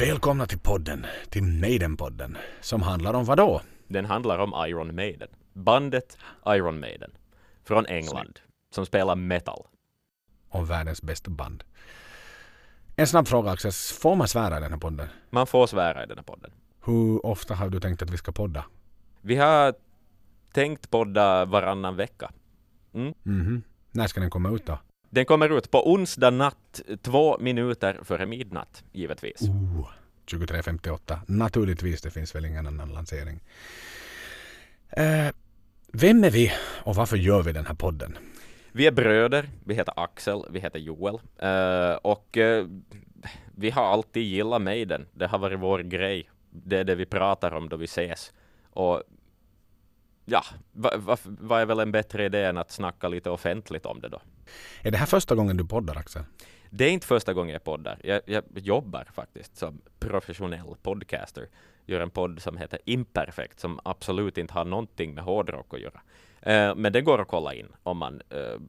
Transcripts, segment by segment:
Välkomna till podden, till Maiden-podden, som handlar om vad då? Den handlar om Iron Maiden. Bandet Iron Maiden. Från England. Som spelar metal. Om världens bästa band. En snabb fråga Axel, får man svära i den här podden? Man får svära i den här podden. Hur ofta har du tänkt att vi ska podda? Vi har tänkt podda varannan vecka. Mhm. När ska den komma ut då? Den kommer ut på onsdag natt, två minuter före midnatt, givetvis. Oh, 23.58. Naturligtvis, det finns väl ingen annan lansering. Eh, vem är vi och varför gör vi den här podden? Vi är bröder, vi heter Axel, vi heter Joel. Eh, och eh, vi har alltid gillat Maiden. Det har varit vår grej. Det är det vi pratar om då vi ses. Och ja, vad va, vad är väl en bättre idé än att snacka lite offentligt om det då? Är det här första gången du poddar Axel? Det är inte första gången jag poddar. Jag, jag jobbar faktiskt som professionell podcaster. Gör en podd som heter Imperfekt som absolut inte har någonting med hårdrock att göra. Eh, men det går att kolla in om man eh,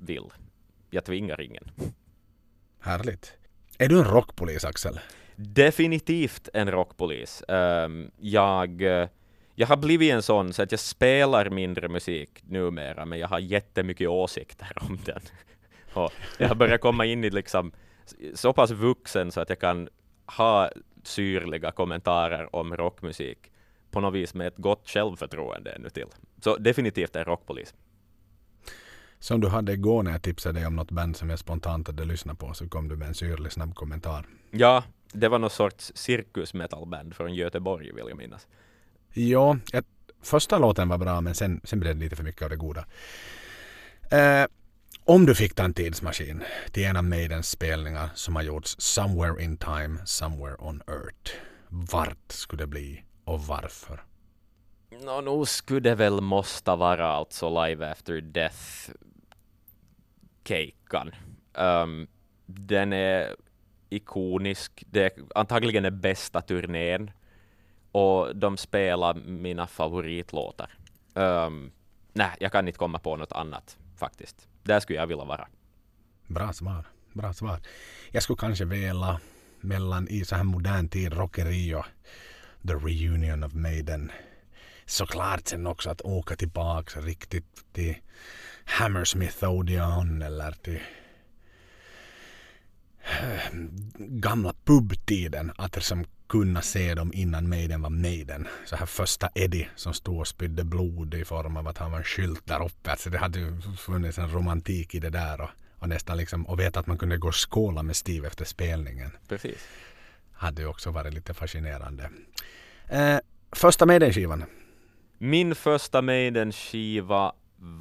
vill. Jag tvingar ingen. Härligt. Är du en rockpolis Axel? Definitivt en rockpolis. Jag, eh, jag har blivit en sån så att jag spelar mindre musik numera, men jag har jättemycket åsikter om den. Och jag har börjat komma in i liksom så pass vuxen så att jag kan ha syrliga kommentarer om rockmusik på något vis med ett gott självförtroende ännu till. Så definitivt en rockpolis. Som du hade igår när jag tipsade dig om något band som jag spontant hade lyssnat på så kom du med en syrlig snabb kommentar. Ja, det var någon sorts cirkusmetalband från Göteborg vill jag minnas. Ja, jag, första låten var bra men sen, sen blev det lite för mycket av det goda. Eh, om du fick ta en tidsmaskin till en av Maidens spelningar som har gjorts somewhere in time, somewhere on earth. Vart skulle det bli och varför? Nå, nu skulle det väl måste vara alltså Live After Death kejkan. Um, den är ikonisk. Det är antagligen den bästa turnén. Och de spelar mina favoritlåtar. Um, nej, jag kan inte komma på något annat faktiskt. Där skulle jag vilja vara. Bra svar. Bra svar. Jag skulle kanske vilja mellan i så här modern tid rockeri och The Reunion of Maiden. Såklart sen också att åka tillbaks riktigt till Hammersmith Odeon eller till eh, gamla pubtiden. Att liksom kunna se dem innan Maiden var Maiden. Så här första Eddie som stod och spydde blod i form av att han var en skylt där uppe. Alltså det hade ju funnits en romantik i det där. Och, och nästan liksom, och veta att man kunde gå och skåla med Steve efter spelningen. Precis. Hade ju också varit lite fascinerande. Eh, första Maiden-skivan. Min första Maiden-skiva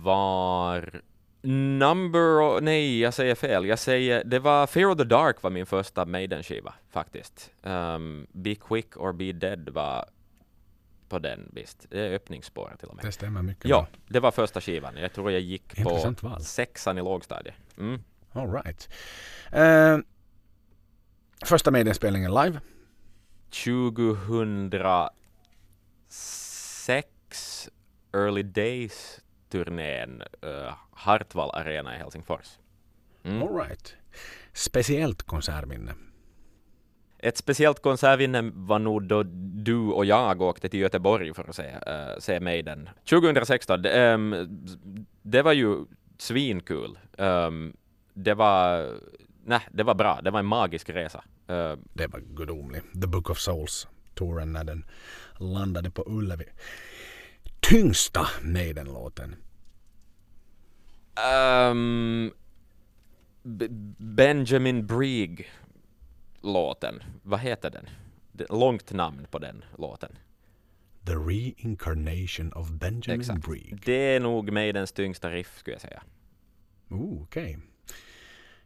var Number... Nej, jag säger fel. Jag säger... Det var Fear of the Dark var min första Maiden-skiva, faktiskt. Um, Be Quick or Be Dead var på den, visst. Det är öppningsspåret till och med. Det stämmer mycket Ja, bra. det var första skivan. Jag tror jag gick på Intressant val. sexan i lågstadiet. Mm. All right. Eh, första Maiden-spelningen live. 2006 Early Days turnén uh, Hartwall Arena i Helsingfors. Mm. All right. Speciellt konsertminne. Ett speciellt konsertminne var nog då du och jag åkte till Göteborg för att se, uh, se Maiden. 2016, det, um, det var ju svinkul. Um, det var, nej, det var bra. Det var en magisk resa. Uh, Det var gudomlig. The Book of Souls-touren när den landade på Ullevi. Tyngsta Maiden-låten. Um, B- Benjamin Brieg låten. Vad heter den? Långt namn på den låten. The Reincarnation of Benjamin Exakt. Brieg. Det är nog Maidens tyngsta riff skulle jag säga. Okej.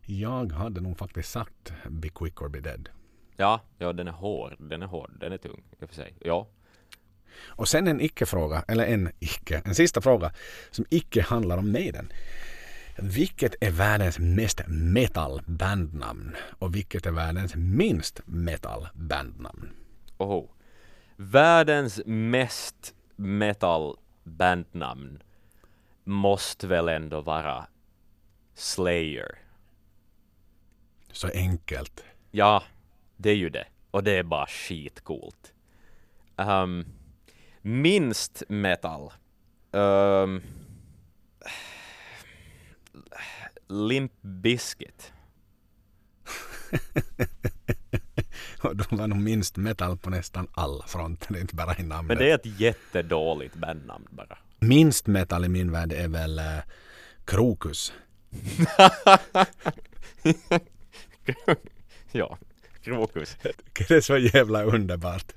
Jag hade nog faktiskt sagt Be Quick or Be Dead. Ja, ja, den är hård. Den är hård. Den är tung i och för sig. Ja. Och sen en icke-fråga, eller en icke, en sista fråga som icke handlar om Maiden. Vilket är världens mest metal bandnamn och vilket är världens minst metal bandnamn? Oho. Världens mest metal bandnamn måste väl ändå vara Slayer. Så enkelt. Ja, det är ju det. Och det är bara skitcoolt. Um, minst metal. Um, Limp Bizkit. Och de var nog minst metal på nästan alla fronter, inte bara i namnet. Men det är ett jättedåligt bandnamn bara. Minst metal i min värld är väl uh, Krokus. ja, Krokus. Det är så jävla underbart.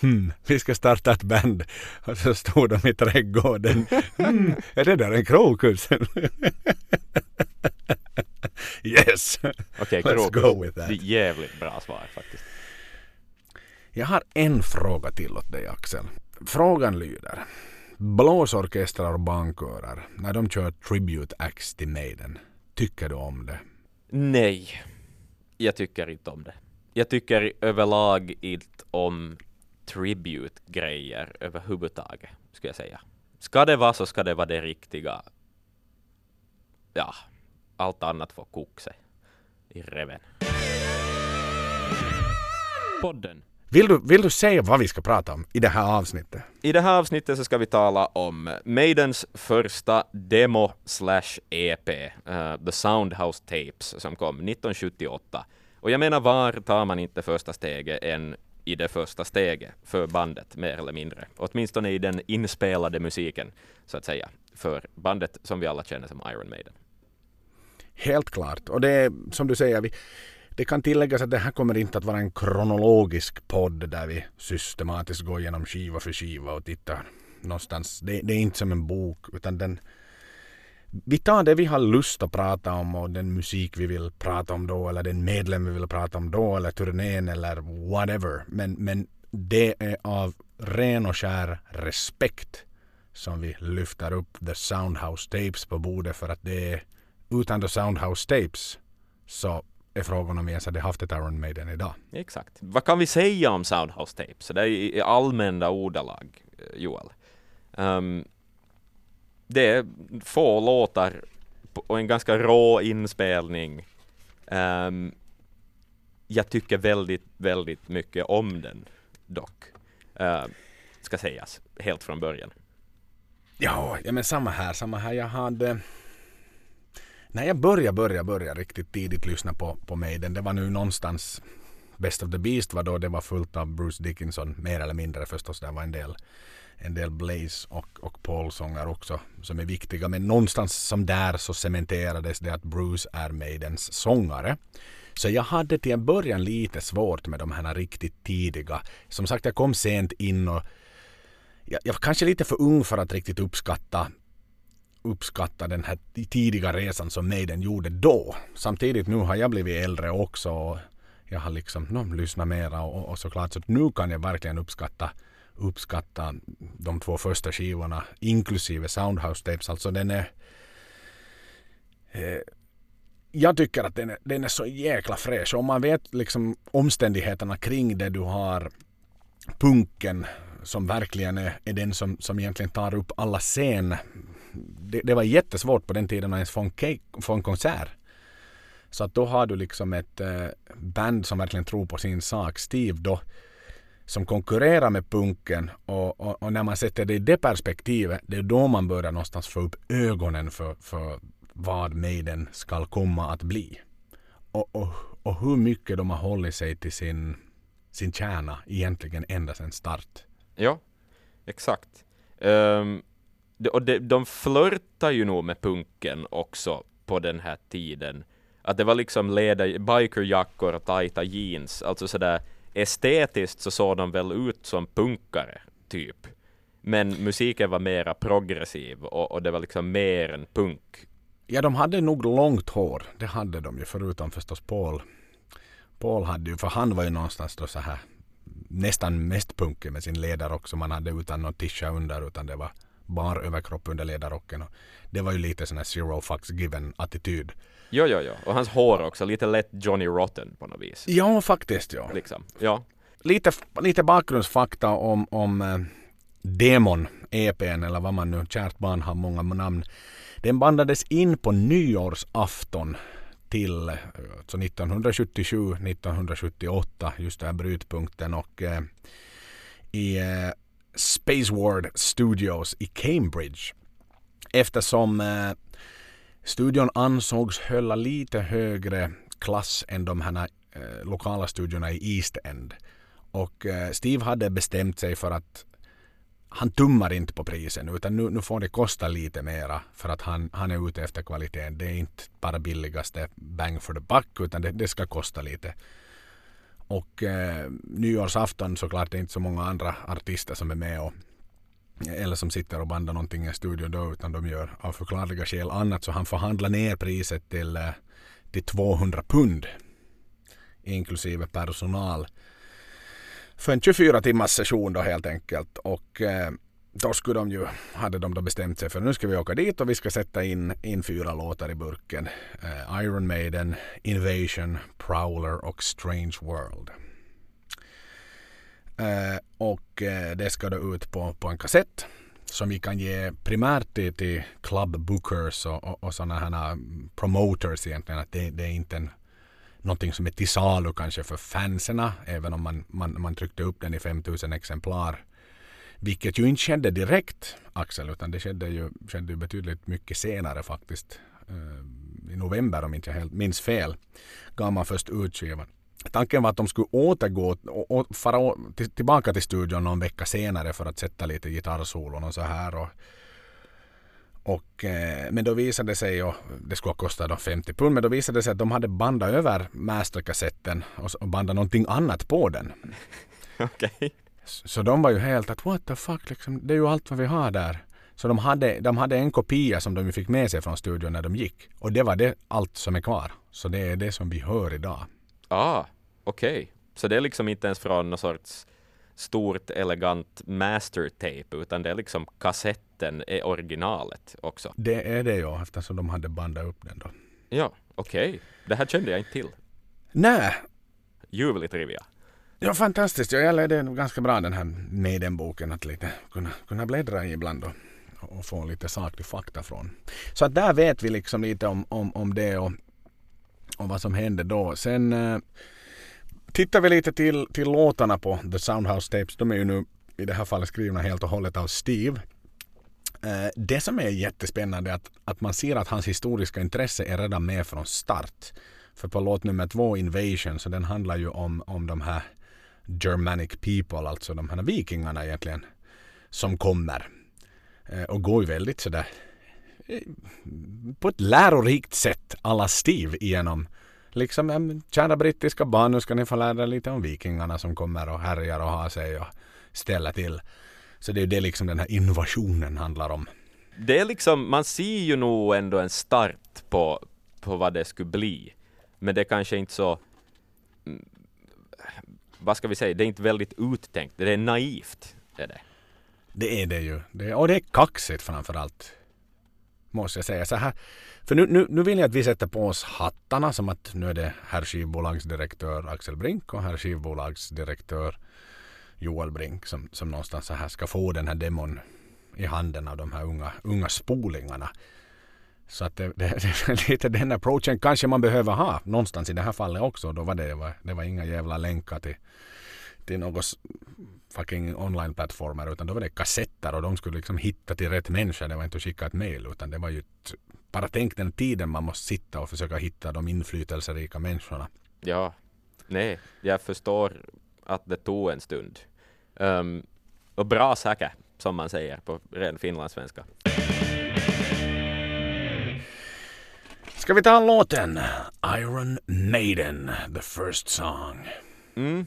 Hmm, vi ska starta ett band. Och så stod de i trädgården. Hmm, är det där en krokus? yes! Okej, Let's Krokus. go with that. Det är jävligt bra svar faktiskt. Jag har en fråga till åt dig Axel. Frågan lyder. Blåsorkestrar och bankörer, när de kör tribute acts till Maiden, tycker du om det? Nej, jag tycker inte om det. Jag tycker överlag inte om tribute-grejer överhuvudtaget, skulle jag säga. Ska det vara så ska det vara det riktiga. Ja, allt annat får koka sig i reven. Podden. Vill du, vill du säga vad vi ska prata om i det här avsnittet? I det här avsnittet så ska vi tala om Maidens första demo slash EP, uh, The Soundhouse Tapes, som kom 1978. Och jag menar, var tar man inte första steget än i det första steget för bandet, mer eller mindre? Åtminstone i den inspelade musiken, så att säga, för bandet som vi alla känner som Iron Maiden. Helt klart. Och det är som du säger, vi, det kan tilläggas att det här kommer inte att vara en kronologisk podd där vi systematiskt går igenom skiva för skiva och tittar någonstans. Det, det är inte som en bok utan den vi tar det vi har lust att prata om och den musik vi vill prata om då eller den medlem vi vill prata om då eller turnén eller whatever. Men, men det är av ren och skär respekt som vi lyfter upp The Soundhouse Tapes på bordet för att det är utan The Soundhouse Tapes så är frågan om vi ens hade haft ett Iron Maiden idag. Exakt. Vad kan vi säga om Soundhouse Tapes? Det är i allmänna ordalag, eh, Joel. Um, det är få låtar och en ganska rå inspelning. Um, jag tycker väldigt, väldigt mycket om den dock. Ehm, ska sägas, helt från början. Ja, ja men samma här, samma här. Jag hade... När jag började, började, började riktigt tidigt lyssna på, på Maiden, det var nu någonstans Best of the Beast var då det var fullt av Bruce Dickinson, mer eller mindre förstås. Det var en del, en del Blaze och, och Paul-sånger också som är viktiga. Men någonstans som där så cementerades det att Bruce är Maidens sångare. Så jag hade till en början lite svårt med de här riktigt tidiga. Som sagt, jag kom sent in och jag, jag var kanske lite för ung för att riktigt uppskatta uppskatta den här tidiga resan som Maiden gjorde då. Samtidigt nu har jag blivit äldre också och jag har liksom no, lyssnat mera och, och såklart så nu kan jag verkligen uppskatta uppskatta de två första skivorna inklusive Soundhouse Tapes. Alltså den är eh, jag tycker att den är, den är så jäkla fräsch. Om man vet liksom omständigheterna kring det du har punken som verkligen är, är den som, som egentligen tar upp alla scen. Det, det var jättesvårt på den tiden att ens få en, cake, få en konsert. Så att då har du liksom ett eh, band som verkligen tror på sin sak. Steve då som konkurrerar med punken och, och, och när man sätter det i det perspektivet det är då man börjar någonstans få upp ögonen för, för vad Maiden ska komma att bli. Och, och, och hur mycket de har hållit sig till sin, sin kärna egentligen ända sedan start. Ja, exakt. Ehm, um, de, och de, de flörtar ju nog med punken också på den här tiden. Att det var liksom leda, bikerjackor och tajta jeans, alltså sådär estetiskt så såg de väl ut som punkare, typ. Men musiken var mera progressiv och, och det var liksom mer än punk. Ja, de hade nog långt hår. Det hade de ju, förutom förstås Paul. Paul hade ju, för han var ju någonstans då så här nästan mest punkig med sin ledarrock som han hade utan någon tischa under, utan det var bar överkropp under ledarrocken. Det var ju lite sån här zero fucks given attityd. Jo, jo, jo. Och hans hår också, lite lätt Johnny Rotten på något vis. Ja, faktiskt ja. Liksom. Ja. Lite, lite bakgrundsfakta om, om eh, Demon, EPn eller vad man nu, kärt barn har många namn. Den bandades in på nyårsafton till alltså 1977, 1978, just den här brytpunkten och eh, i eh, Space Ward Studios i Cambridge. Eftersom eh, studion ansågs hålla lite högre klass än de här eh, lokala studiorna i East End. Och eh, Steve hade bestämt sig för att han tummar inte på prisen utan nu, nu får det kosta lite mera för att han, han är ute efter kvaliteten. Det är inte bara billigaste bang for the buck utan det, det ska kosta lite. Och eh, nyårsafton såklart det är inte så många andra artister som är med och eller som sitter och bandar någonting i studion då utan de gör av förklarliga skäl annat så han förhandlar ner priset till, eh, till 200 pund inklusive personal för en 24 timmars session då helt enkelt. Och eh, då skulle de ju, hade de då bestämt sig för nu ska vi åka dit och vi ska sätta in, in fyra låtar i burken. Eh, Iron Maiden, Invasion, Prowler och Strange World. Eh, och eh, det ska då ut på, på en kassett som vi kan ge primärt till, till club bookers och, och, och sådana här eh, promoters egentligen. Att det, det är inte en någonting som är till salu kanske för fanserna, även om man, man, man tryckte upp den i 5000 exemplar. Vilket ju inte skedde direkt, Axel, utan det skedde ju, skedde ju betydligt mycket senare faktiskt. Eh, I november om inte jag helt minns fel gav man först ut skivan. Tanken var att de skulle återgå och, och fara tillbaka till studion någon vecka senare för att sätta lite gitarrsolon och så här. Och, och, eh, men då visade det sig, och det skulle ha kostat 50 pund, men då visade det sig att de hade bandat över masterkassetten och bandat någonting annat på den. Okej. Okay. Så, de var ju helt att what the fuck, liksom, det är ju allt vad vi har där. Så de hade, de hade en kopia som de fick med sig från studion när de gick. Och det var det allt som är kvar. Så det är det som vi hör idag. Ah, okej. Okay. Så det är liksom inte ens från någon sorts stort elegant mastertape utan det är liksom kassetten är originalet också. Det är det ja, eftersom de hade bandat upp den då. Ja, okej. Okay. Det här kände jag inte till. Nej. Ljuvlig trivia. Ja, fantastiskt. Jag gillar det ganska bra den här Maiden-boken att lite kunna, kunna bläddra i ibland och, och få lite saklig fakta från. Så att där vet vi liksom lite om, om, om det och, och vad som hände då. Sen eh, Tittar vi lite till, till låtarna på The Soundhouse Tapes. De är ju nu i det här fallet skrivna helt och hållet av Steve. Eh, det som är jättespännande är att, att man ser att hans historiska intresse är redan med från start. För på låt nummer två, Invasion, så den handlar ju om, om de här Germanic people, alltså de här vikingarna egentligen, som kommer. Eh, och går ju väldigt sådär eh, på ett lärorikt sätt alla Steve igenom liksom, kära brittiska barn, nu ska ni få lära er lite om vikingarna som kommer och härjar och har sig och ställer till. Så det är ju det liksom den här invasionen handlar om. Det är liksom, man ser ju nog ändå en start på, på vad det skulle bli. Men det är kanske inte så, mm, vad ska vi säga, det är inte väldigt uttänkt, det är naivt. Är det. det är det ju. Det, och det är kaxigt framförallt. Måste jag säga. Så här, för nu, nu, nu vill jag att vi sätter på oss hattarna som att nu är det herr skivbolagsdirektör Axel Brink och herr skivbolagsdirektör Joel Brink som, som någonstans så här ska få den här demon i handen av de här unga, unga spolingarna. Så att det, det, det är lite den approachen kanske man behöver ha någonstans i det här fallet också. Då var det, det var, det var inga jävla länkar till, till något fucking online-plattformar utan då var det kassetter och de skulle liksom hitta till rätt människa. Det var inte att skicka ett mail utan det var ju ett bara tänk den tiden man måste sitta och försöka hitta de inflytelserika människorna. Ja, nej, jag förstår att det tog en stund. Um, och bra saker, som man säger på ren finlandssvenska. Ska vi ta låten Iron Maiden, the first song? Mm.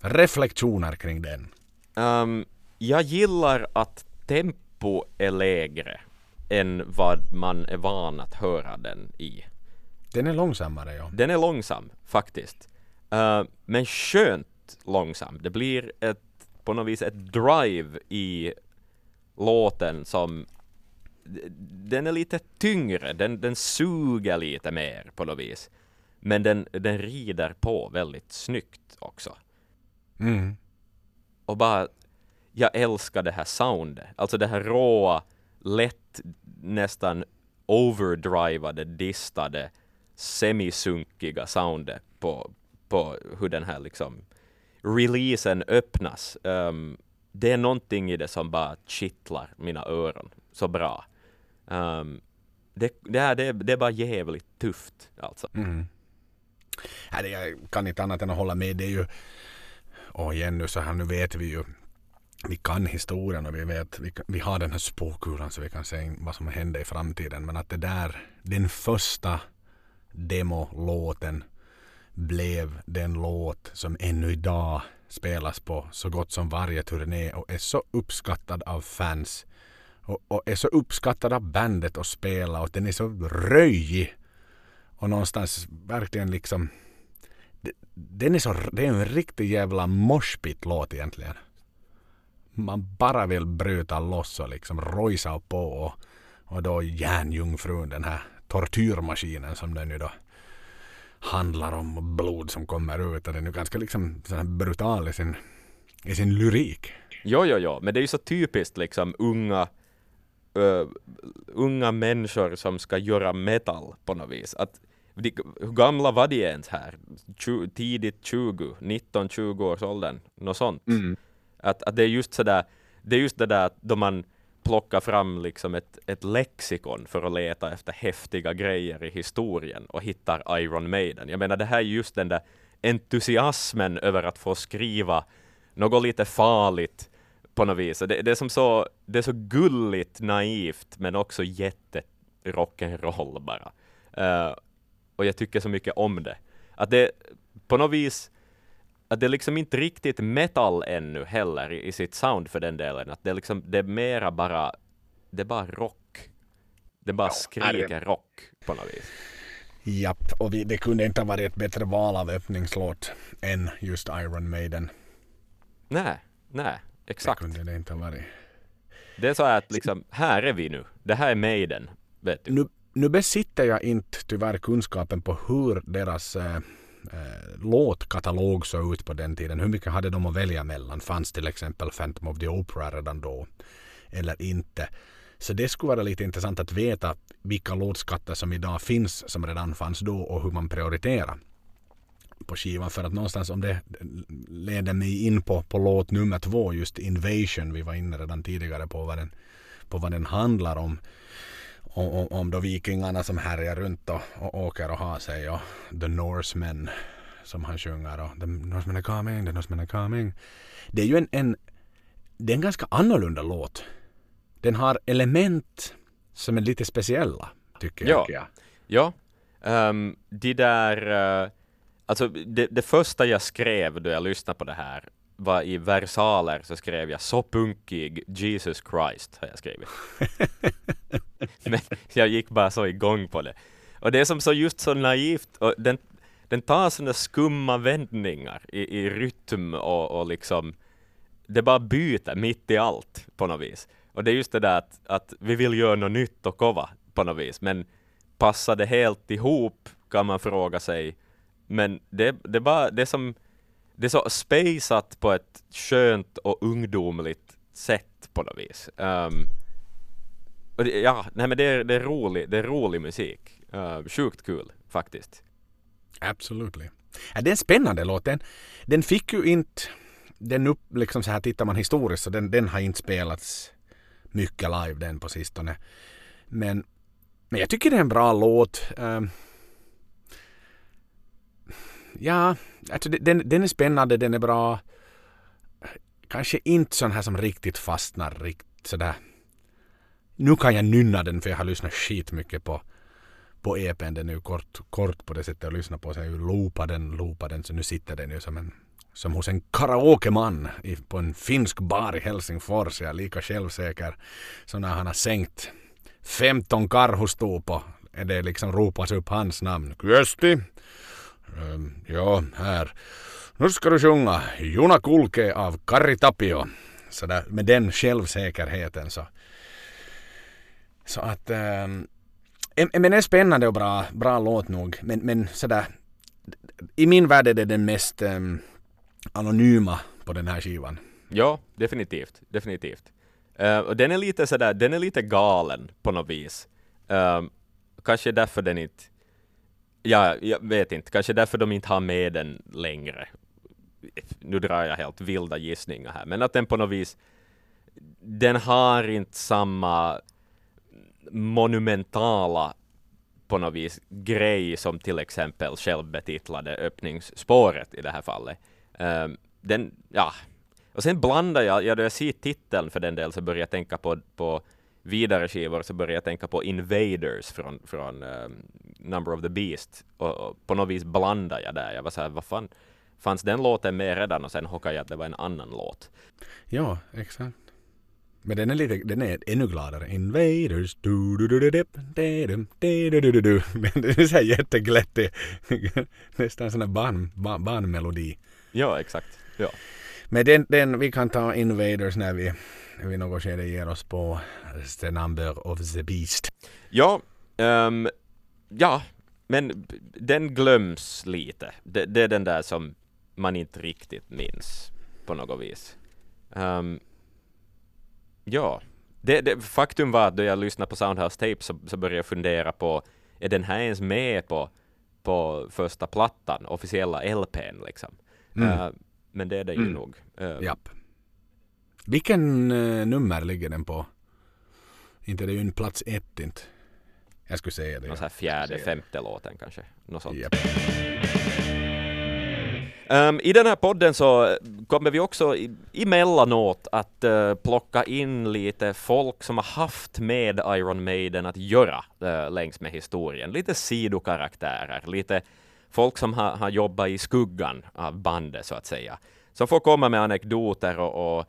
Reflektioner kring den? Um, jag gillar att tempo är lägre än vad man är van att höra den i. Den är långsammare ja. Den är långsam faktiskt. Uh, men skönt långsam. Det blir ett, på något vis ett drive i låten som den är lite tyngre, den, den suger lite mer på något vis. Men den, den rider på väldigt snyggt också. Mm. Och bara, jag älskar det här soundet, alltså det här råa, lätt nästan overdrivade, distade semisunkiga soundet på, på hur den här liksom releasen öppnas. Um, det är någonting i det som bara kittlar mina öron så bra. Um, det, det, här, det, det är bara jävligt tufft alltså. Mm. Jag kan inte annat än att hålla med. Det är ju, och igen nu så här, nu vet vi ju vi kan historien och vi vet, vi, vi har den här spåkulan så vi kan se vad som händer i framtiden. Men att det där, den första demolåten blev den låt som ännu idag spelas på så gott som varje turné och är så uppskattad av fans och, och är så uppskattad av bandet att spela och den är så röjig och någonstans verkligen liksom den är så, det är en riktig jävla moshpit-låt egentligen. Man bara vill bryta loss och liksom rojsa på och, och då järnjungfrun, den här tortyrmaskinen som den ju då handlar om blod som kommer ut och den är ganska liksom brutal i sin, i sin lyrik. Jo, jo, jo, men det är ju så typiskt liksom unga uh, unga människor som ska göra metal på något vis. Att, de, hur gamla var de ens här? 20, tidigt 20, 19-20 års åldern, något sånt. Mm. Att, att det är just sådär, det är just det där då man plockar fram liksom ett, ett lexikon för att leta efter häftiga grejer i historien och hittar Iron Maiden. Jag menar, det här är just den där entusiasmen över att få skriva något lite farligt på något vis. Det, det, är som så, det är så gulligt naivt men också jätte rock'n'roll bara. Uh, och jag tycker så mycket om det. Att det på något vis att det är liksom inte riktigt metal ännu heller i, i sitt sound för den delen. Att det är liksom, det är mera bara, det är bara rock. Det bara ja, skriker rock på något vis. Japp, och vi, det kunde inte ha varit ett bättre val av öppningslåt än just Iron Maiden. Nej, nej, exakt. Det kunde det inte ha varit. Det är så att liksom, här är vi nu. Det här är Maiden, vet du. Nu, nu besitter jag inte tyvärr kunskapen på hur deras eh, låtkatalog såg ut på den tiden. Hur mycket hade de att välja mellan? Fanns till exempel Phantom of the Opera redan då? Eller inte? Så det skulle vara lite intressant att veta vilka låtskatter som idag finns som redan fanns då och hur man prioriterar på skivan. För att någonstans om det leder mig in på, på låt nummer två, just Invasion. Vi var inne redan tidigare på vad den, på vad den handlar om om, om då vikingarna som härjar runt och, och åker och har sig och The Norsemen som han sjunger och The Norsemen are coming, The Norsemen are coming. Det är ju en, en, det är en ganska annorlunda låt. Den har element som är lite speciella, tycker ja. jag. Ja, um, de där, uh, alltså det, det första jag skrev då jag lyssnade på det här var i versaler så skrev jag så punkig Jesus Christ har jag skrivit. Men jag gick bara så igång på det. Och det är som så just så naivt och den, den tar sådana skumma vändningar i, i rytm och, och liksom det bara byter mitt i allt på något vis. Och det är just det där att, att vi vill göra något nytt och kova på något vis, men passar det helt ihop kan man fråga sig. Men det, det, bara, det är som det är så spejsat på ett skönt och ungdomligt sätt på något vis. Um, och det, ja, nej men det är, det är rolig, det är rolig musik. Uh, sjukt kul faktiskt. Absolutely. Ja, det är en spännande låt. Den, den fick ju inte den upp, liksom så här tittar man historiskt så den, den har inte spelats mycket live den på sistone. Men, men jag tycker det är en bra låt. Um, ja, alltså den, den är spännande, den är bra. Kanske inte sån här som riktigt fastnar riktigt sådär. Nu kan jag nynna den för jag har lyssnat skitmycket på på EPn. Den är ju kort, kort på det sättet att lyssna på. Så jag loopar den, loopar den. Så nu sitter den ju som en som hos en karaokeman på en finsk bar i Helsingfors. Jag är lika självsäker som när han har sänkt 15 karhustupor. Är det liksom ropas upp hans namn. Kyösti, Um, joo, här. Nu ska du sjunga Juna Kulke av Kari Tapio. Sådär, med den självsäkerheten så. Så att... Um, men är spännande och bra, bra låt nog. Men, men sådär. I min värld är det den mest um, anonyma på den här skivan. Ja, definitivt. Definitivt. Uh, och den är lite sådär, den är lite galen på något vis. Uh, kanske därför den inte Ja, jag vet inte, kanske därför de inte har med den längre. Nu drar jag helt vilda gissningar här, men att den på något vis, den har inte samma monumentala på något vis grej som till exempel självbetitlade öppningsspåret i det här fallet. Um, den, ja. Och sen blandar jag, ja, då jag ser titeln för den del så börjar jag tänka på, på vidare skivor så börjar jag tänka på Invaders från, från um, Number of the Beast och, och, på något vis blandar jag där. Jag var så här, vad fan, fanns den låten med redan och sen hockade jag att det var en annan låt. Ja, exakt. Men den är, lite, den är ännu gladare. Invaders. Du, du, du, du, du, du, du, du, du, du. Men det är så här jätteglättig. Nästan sån här barn, barn, barnmelodi. Ja, exakt. Ja. Men den, den, vi kan ta Invaders när vi vid något skede ger oss på The Number of the Beast. Ja, um, ja, men den glöms lite. Det, det, är den där som man inte riktigt minns på något vis. Um, ja, det, det, faktum var att då jag lyssnade på Soundhouse Tape så, så började jag fundera på, är den här ens med på, på första plattan, officiella LPn liksom? Mm. Uh, men det är det ju mm. nog. Uh, Japp. Vilken uh, nummer ligger den på? Inte det är ju en plats ett inte. Jag skulle säga det. Någon ja. fjärde, femte låten kanske. Något sånt. Yep. Um, I den här podden så kommer vi också emellanåt att uh, plocka in lite folk som har haft med Iron Maiden att göra uh, längs med historien. Lite sidokaraktärer, lite folk som har, har jobbat i skuggan av bandet så att säga. Som får komma med anekdoter och, och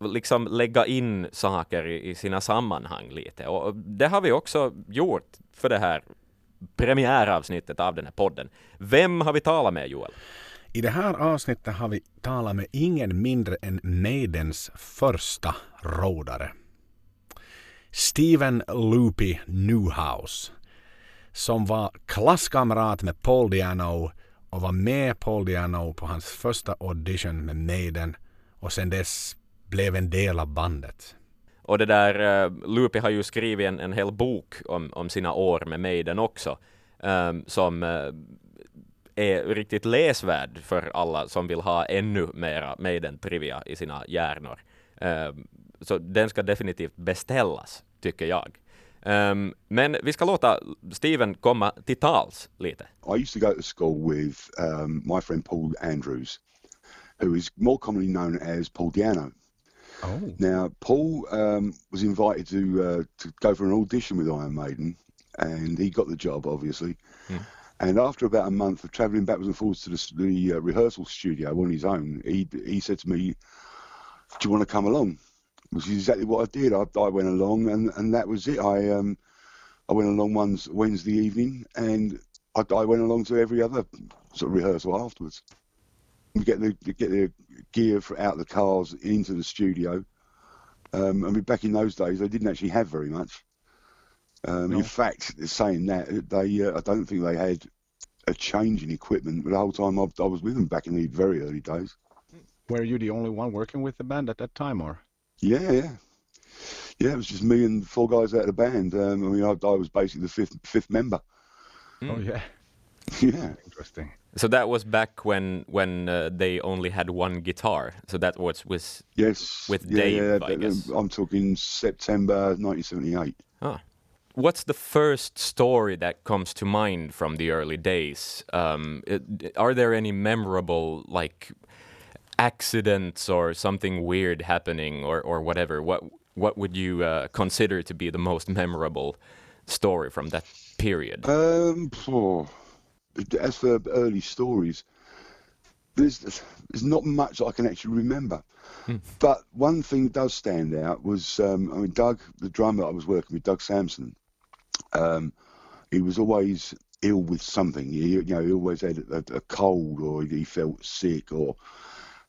liksom lägga in saker i, i, sina sammanhang lite. Och det har vi också gjort för det här premiäravsnittet av den här podden. Vem har vi talat med Joel? I det här avsnittet har vi talat med ingen mindre än Maidens första rådare. Steven Loopy Newhouse. Som var klasskamrat med Paul Diano och var med Paul Diano på hans första audition med Maiden och sen dess blev en del av bandet. Och det där, uh, Lupi har ju skrivit en, en hel bok om, om sina år med Maiden också, um, som uh, är riktigt läsvärd för alla som vill ha ännu mera Maiden-trivia i sina hjärnor. Uh, så den ska definitivt beställas, tycker jag. Um, men vi ska låta Steven komma till tals lite. I used to go to school with um, my friend Paul Andrews, who is more commonly known as Paul Diano. Oh. Now, Paul um, was invited to uh, to go for an audition with Iron Maiden, and he got the job, obviously. Mm. And after about a month of travelling backwards and forwards to the, the uh, rehearsal studio on his own, he he said to me, "Do you want to come along?" Which is exactly what I did. I, I went along, and, and that was it. I um I went along one Wednesday evening, and I, I went along to every other sort of rehearsal afterwards. We get the get the gear for, out of the cars into the studio. Um, I mean, back in those days, they didn't actually have very much. Um, no. In fact, saying that, they uh, I don't think they had a change in equipment the whole time I, I was with them back in the very early days. Were you the only one working with the band at that time, or? Yeah, yeah, yeah. It was just me and four guys out of the band. Um, I mean, I, I was basically the fifth fifth member. Oh yeah. Yeah. Interesting. So that was back when when uh, they only had one guitar. So that was with yes with yeah, Dave. I guess. I'm talking September 1978. Ah. What's the first story that comes to mind from the early days? Um, it, are there any memorable like accidents or something weird happening or or whatever? What what would you uh, consider to be the most memorable story from that period? Um, oh as for early stories, there's there's not much I can actually remember. Hmm. But one thing that does stand out was um, I mean Doug, the drummer I was working with, Doug Sampson. Um, he was always ill with something. He, you know, he always had a, a, cold or he felt sick. Or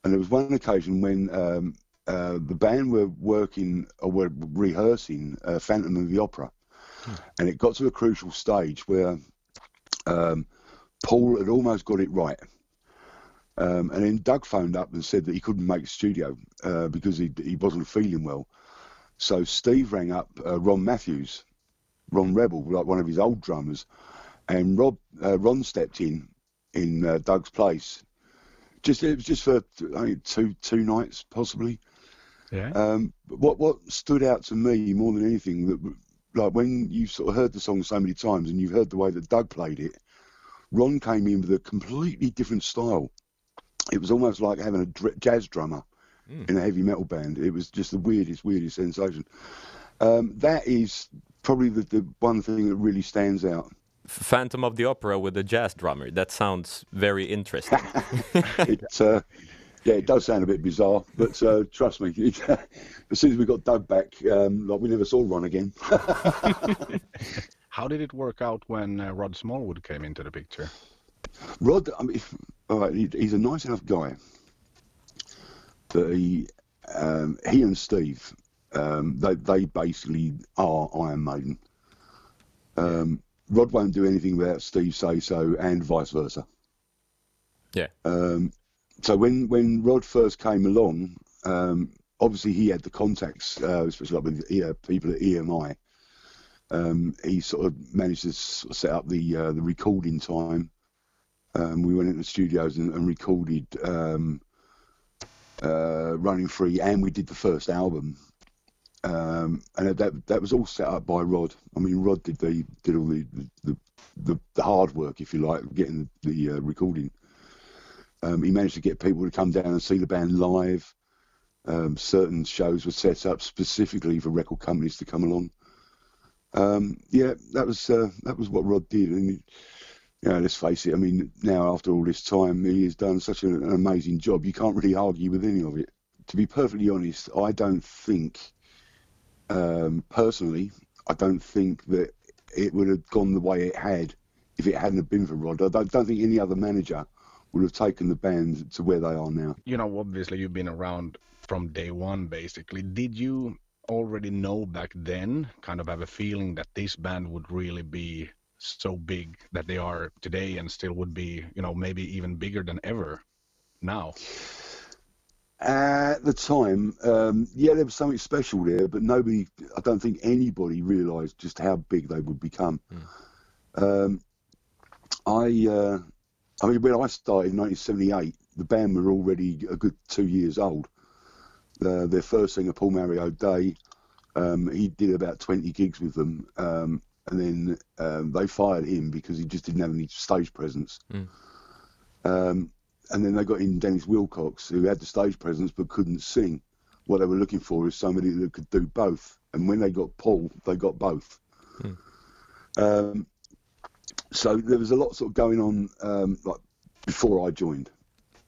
and there was one occasion when um, uh, the band were working or were rehearsing uh, Phantom of the Opera, hmm. and it got to a crucial stage where um, Paul had almost got it right. Um, and then Doug phoned up and said that he couldn't make the studio uh, because he, he wasn't feeling well. So Steve rang up uh, Ron Matthews, Ron Rebel, like one of his old drummers, and Rob uh, Ron stepped in in uh, Doug's place. Just it was just for I think, two two nights possibly. Yeah. Um, what what stood out to me more than anything that like when you sort of heard the song so many times and you've heard the way that Doug played it, Ron came in with a completely different style. It was almost like having a dr- jazz drummer mm. in a heavy metal band. It was just the weirdest, weirdest sensation. Um, that is probably the, the one thing that really stands out. Phantom of the Opera with a jazz drummer. That sounds very interesting. it, uh, yeah, it does sound a bit bizarre, but uh, trust me, it, as soon as we got Doug back, um, like we never saw Ron again. How did it work out when uh, Rod Smallwood came into the picture? Rod, I mean, all right, he, he's a nice enough guy, but he, um, he and Steve, um, they, they basically are Iron Maiden. Um, Rod won't do anything without Steve say so, and vice versa. Yeah. Um, so when when Rod first came along, um, obviously he had the contacts, uh, especially like with uh, people at EMI. Um, he sort of managed to set up the uh, the recording time. Um, we went into the studios and, and recorded um, uh, Running Free, and we did the first album. Um, and that that was all set up by Rod. I mean, Rod did the did all the the, the, the hard work, if you like, getting the, uh, recording. Um, he managed to get people to come down and see the band live. Um, certain shows were set up specifically for record companies to come along. Um, yeah, that was uh, that was what Rod did, and you know, let's face it. I mean, now after all this time, he has done such an, an amazing job. You can't really argue with any of it. To be perfectly honest, I don't think, um, personally, I don't think that it would have gone the way it had if it hadn't been for Rod. I don't, don't think any other manager would have taken the band to where they are now. You know, obviously you've been around from day one, basically. Did you already know back then, kind of have a feeling that this band would really be so big that they are today and still would be, you know, maybe even bigger than ever now? At the time, um, yeah, there was something special there, but nobody, I don't think anybody realised just how big they would become. Mm. Um, I, uh, I mean, when I started in 1978, the band were already a good two years old. Uh, their first singer, Paul Mario Day, um, he did about 20 gigs with them, um, and then um, they fired him because he just didn't have any stage presence. Mm. And then they got in Dennis Wilcox, who had the stage presence but couldn't sing. What they were looking for is somebody that could do both. And when they got Paul, they got both. Mm so there was a lot sort of going on um, like before I joined.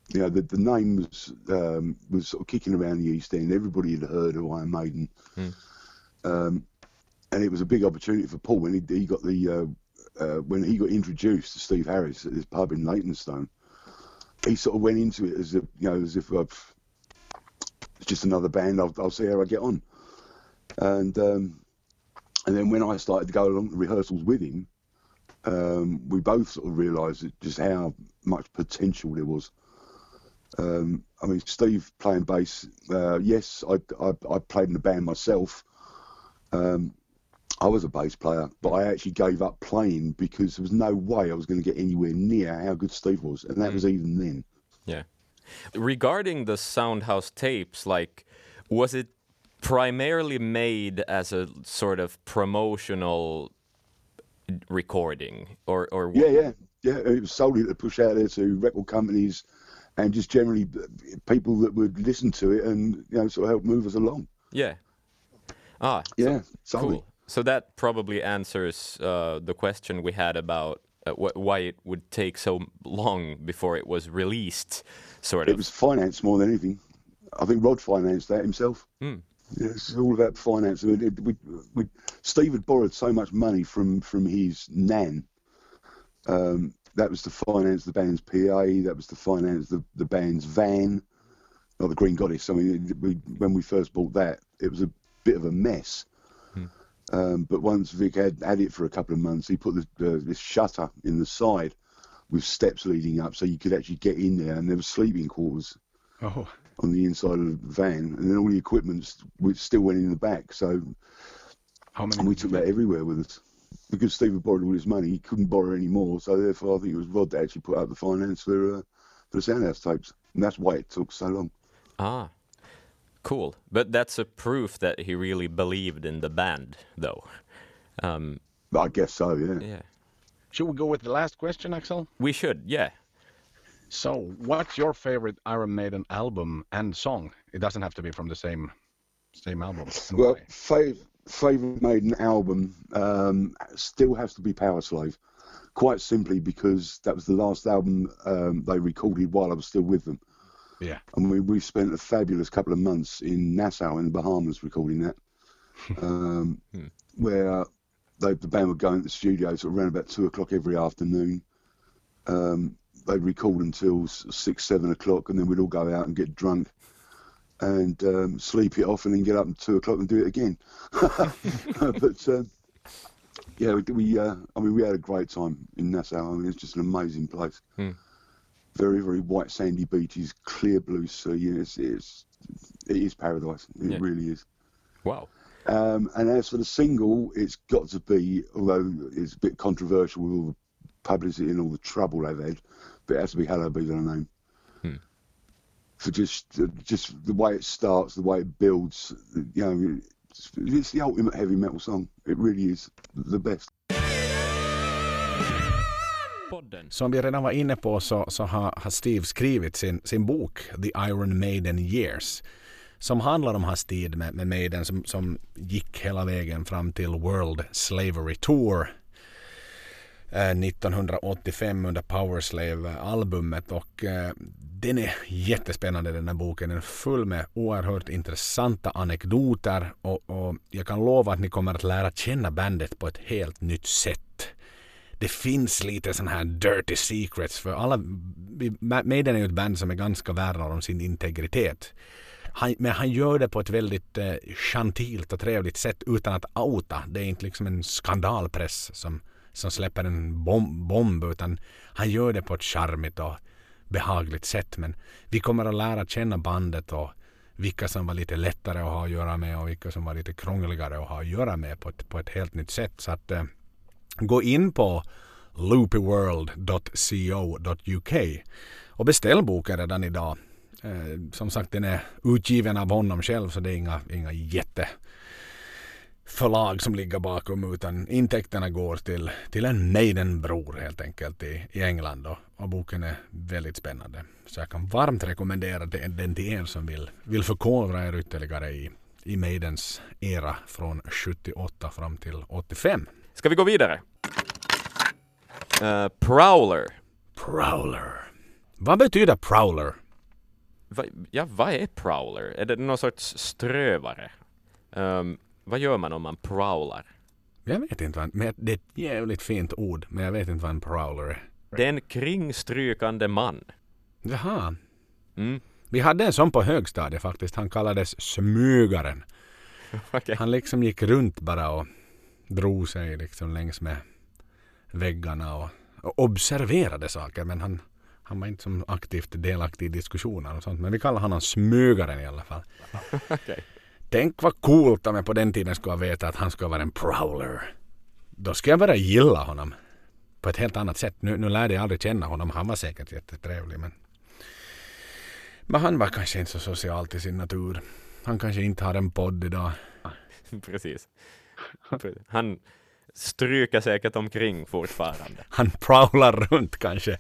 You know, the, the name was um, was sort of kicking around the East End. Everybody had heard of Iron Maiden, mm. um, and it was a big opportunity for Paul when he, he got the uh, uh, when he got introduced to Steve Harris at his pub in Leytonstone. He sort of went into it as if you know as if uh, it's just another band. I'll, I'll see how I get on, and um, and then when I started to go along to rehearsals with him, um, we both sort of realised just how much potential there was. Um, I mean, Steve playing bass. Uh, yes, I, I, I, played in the band myself. Um, I was a bass player, but I actually gave up playing because there was no way I was going to get anywhere near how good Steve was, and that mm. was even then. Yeah. Regarding the Soundhouse tapes, like, was it primarily made as a sort of promotional recording or or yeah yeah. Yeah it was solely to push out there to record companies and just generally people that would listen to it and you know sort of help move us along. Yeah. Ah yeah so, cool so that probably answers uh, the question we had about uh, wh why it would take so long before it was released sort of it was finance more than anything i think rod financed that himself mm. Yeah, it's all about finance. I mean, it, we, we, Steve had borrowed so much money from from his nan. Um, that was to finance the band's PA. That was to finance the, the band's van, not the Green Goddess. I mean, we, when we first bought that, it was a bit of a mess. Um, but once Vic had had it for a couple of months, he put the, uh, this shutter in the side with steps leading up, so you could actually get in there, and there were sleeping quarters. Oh on the inside of the van, and then all the equipment still went in the back. So how many? we took that everywhere with us. because Steve had borrowed all his money, he couldn't borrow any more. So therefore, I think it was Rod that actually put up the finance for uh, for the Soundhouse tapes, and that's why it took so long. Ah, cool. But that's a proof that he really believed in the band, though. Um, I guess so. Yeah. yeah. Should we go with the last question, Axel? We should. Yeah. So, what's your favorite Iron Maiden album and song? It doesn't have to be from the same same album. Well, fav- favorite Maiden album um, still has to be Power Slave, quite simply because that was the last album um, they recorded while I was still with them. Yeah. And we we've spent a fabulous couple of months in Nassau in the Bahamas recording that, um, Hmm. where they, the band would go into the studio sort of around about two o'clock every afternoon. Um, they'd record until six, seven o'clock, and then we'd all go out and get drunk and um, sleep it off, and then get up at two o'clock and do it again. but um, yeah, we, we uh, I mean, we had a great time in Nassau. I mean, it's just an amazing place. Hmm. Very, very white sandy beaches, clear blue sea. and It's, it's it is paradise. It Yeah. really is. Wow. Um, and as for the single, it's got to be, although it's a bit controversial with all the publicity and all the trouble they've had, but it has to be Hello Be Thy Name. Hmm. For just just the way it starts, the way it builds, you know, it's, it's the ultimate heavy metal song. It really is the best. Podden. Som vi redan var inne på så, så har, har Steve skrivit sin, sin bok The Iron Maiden Years som handlar om hans tid med, med Maiden som, som gick hela vägen fram till World Slavery Tour eh, 1985 under Powerslave-albumet och eh, den är jättespännande den här boken. Den är full med oerhört intressanta anekdoter och, och jag kan lova att ni kommer att lära känna bandet på ett helt nytt sätt det finns lite sån här dirty secrets för alla. Maiden är ju ett band som är ganska värna om sin integritet. Han, men han gör det på ett väldigt eh, chantilt och trevligt sätt utan att outa. Det är inte liksom en skandalpress som, som släpper en bom, bomb utan han gör det på ett charmigt och behagligt sätt. Men vi kommer att lära känna bandet och vilka som var lite lättare att ha att göra med och vilka som var lite krångligare att ha att göra med på ett, på ett helt nytt sätt. Så att eh, Gå in på loopyworld.co.uk och beställ boken redan idag. Eh, som sagt den är utgiven av honom själv så det är inga, inga jätte förlag som ligger bakom utan intäkterna går till, till en Maiden-bror helt enkelt i, i England och, och boken är väldigt spännande. Så jag kan varmt rekommendera den, den till er som vill, vill förkovra er ytterligare i, i Maidens era från 78 fram till 85. Ska vi gå vidare? Eh, Prowler. Prowler. Vad betyder prowler? Va, ja, vad är prowler? Är det någon sorts strövare? Ehm, vad gör man om man prowlar? Jag vet inte vad, men det är ett jävligt fint ord, men jag vet inte vad en prowler är. Det är en kringstrykande man. Jaha. Mm. Vi hade en sån på högstadiet faktiskt. Han kallades smygaren. Okej. Han liksom gick runt bara och drog sig liksom längs med väggarna och, och observerade saker. Men han, han var inte som aktivt delaktig i diskussioner och sånt. Men vi kallar honom smygaren i alla fall. Okej. Tänk vad coolt om jag på den tiden skulle ha vetat att han skulle vara en prowler. Då skulle jag börja gilla honom. På ett helt annat sätt. Nu, nu lärde jag aldrig känna honom. Han var säkert jättetrevlig men... Men han var kanske inte så social till sin natur. Han kanske inte har en podd idag. Precis. Han stryker säkert omkring fortfarande. Han prowlar runt kanske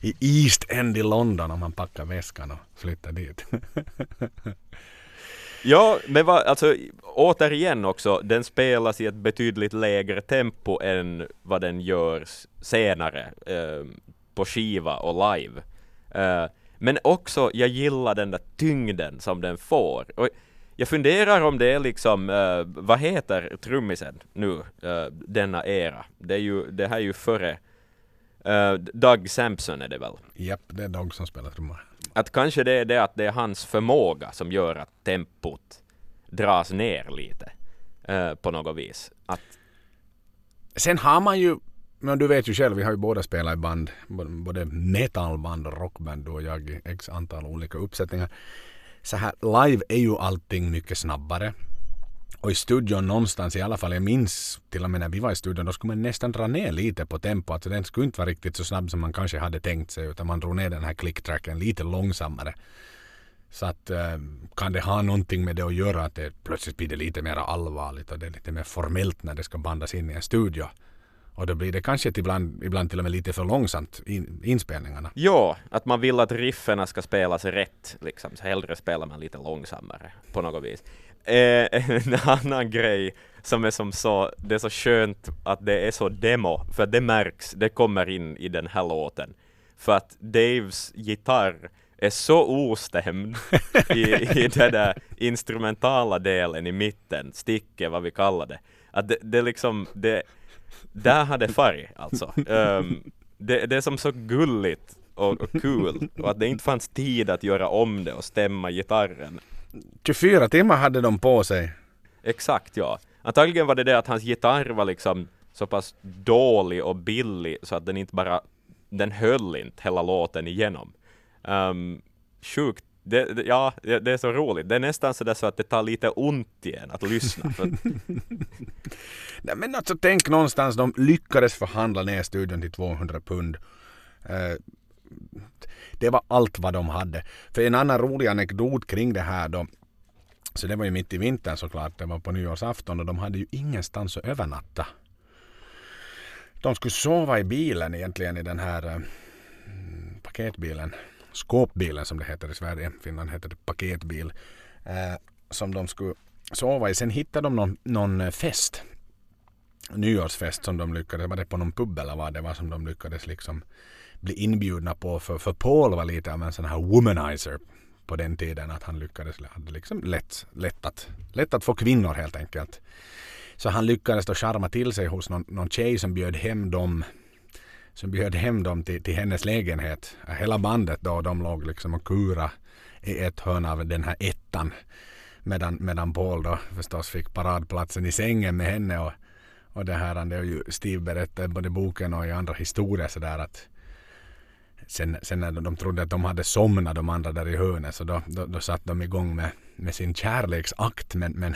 i East End i London om han packar väskan och flyttar dit. Ja, men vad, alltså återigen också, den spelas i ett betydligt lägre tempo än vad den görs senare eh, på skiva och live. Eh, men också, jag gillar den där tyngden som den får. Och jag funderar om det är liksom, eh, vad heter trummisen nu, eh, denna era? Det, är ju, det här är ju före eh, Doug Sampson är det väl? Japp, det är Dog som spelar trummor. Att kanske det är det att det är hans förmåga som gör att tempot dras ner lite på något vis. Att, Sen har man ju, men du vet ju själv, vi har ju båda spelat i band, både metalband och rockband du och jag i x antal olika uppsättningar. Så här, live är ju allting mycket snabbare. Och i studion någonstans i alla fall, jag minns till och med när vi var i studion, då skulle man nästan dra ner lite på tempo. Alltså den skulle inte vara riktigt så snabb som man kanske hade tänkt sig utan man drog ner den här klicktracken lite långsammare. Så att eh, kan det ha någonting med det att göra att det plötsligt blir det lite mer allvarligt och det är lite mer formellt när det ska bandas in i en studio. Och då blir det kanske ibland, ibland till och med lite för långsamt in, inspelningarna. Ja, att man vill att rifferna ska spelas rätt. Liksom. Så hellre spelar man lite långsammare på något vis. Eh, en annan grej som är som så, det är så skönt att det är så demo, för det märks, det kommer in i den här låten. För att Daves gitarr är så ostämd i, i den där instrumentala delen i mitten, sticket vad vi kallar det, att det, det liksom, det, där hade färg alltså. Um, det, det är som så gulligt och, och kul och att det inte fanns tid att göra om det och stämma gitarren. 24 timmar hade de på sig. Exakt ja. Antagligen var det det att hans gitarr var liksom så pass dålig och billig så att den inte bara, den höll inte hela låten igenom. Um, sjukt det, det, ja, det är så roligt. Det är nästan sådär så att det tar lite ont igen att lyssna. Nej, men alltså tänk någonstans, de lyckades förhandla ner studion till 200 pund. Eh, det var allt vad de hade. För en annan rolig anekdot kring det här då. Så det var ju mitt i vintern såklart. Det var på nyårsafton och de hade ju ingenstans att övernatta. De skulle sova i bilen egentligen i den här eh, paketbilen skåpbilen som det heter i Sverige. I Finland heter det paketbil. Eh, som de skulle sova i. Sen hittade de någon, någon eh, fest. Nyårsfest som de lyckades, var det på någon pub eller vad det var som de lyckades liksom bli inbjudna på. För, för Paul var lite av en sån här womanizer på den tiden. Att han lyckades, hade liksom lätt, lätt, att, lätt att få kvinnor helt enkelt. Så han lyckades då charma till sig hos någon, någon tjej som bjöd hem dem som bjöd hem dem till, till hennes lägenhet. Hela bandet då, de låg liksom och kura i ett hörn av den här ettan. Medan, medan Paul då förstås fick paradplatsen i sängen med henne. Och, och det här det har ju Steve berättat både i boken och i andra historier sådär att sen, sen när de trodde att de hade somnat de andra där i hörnet så då, då, då satt de igång med, med sin kärleksakt men, men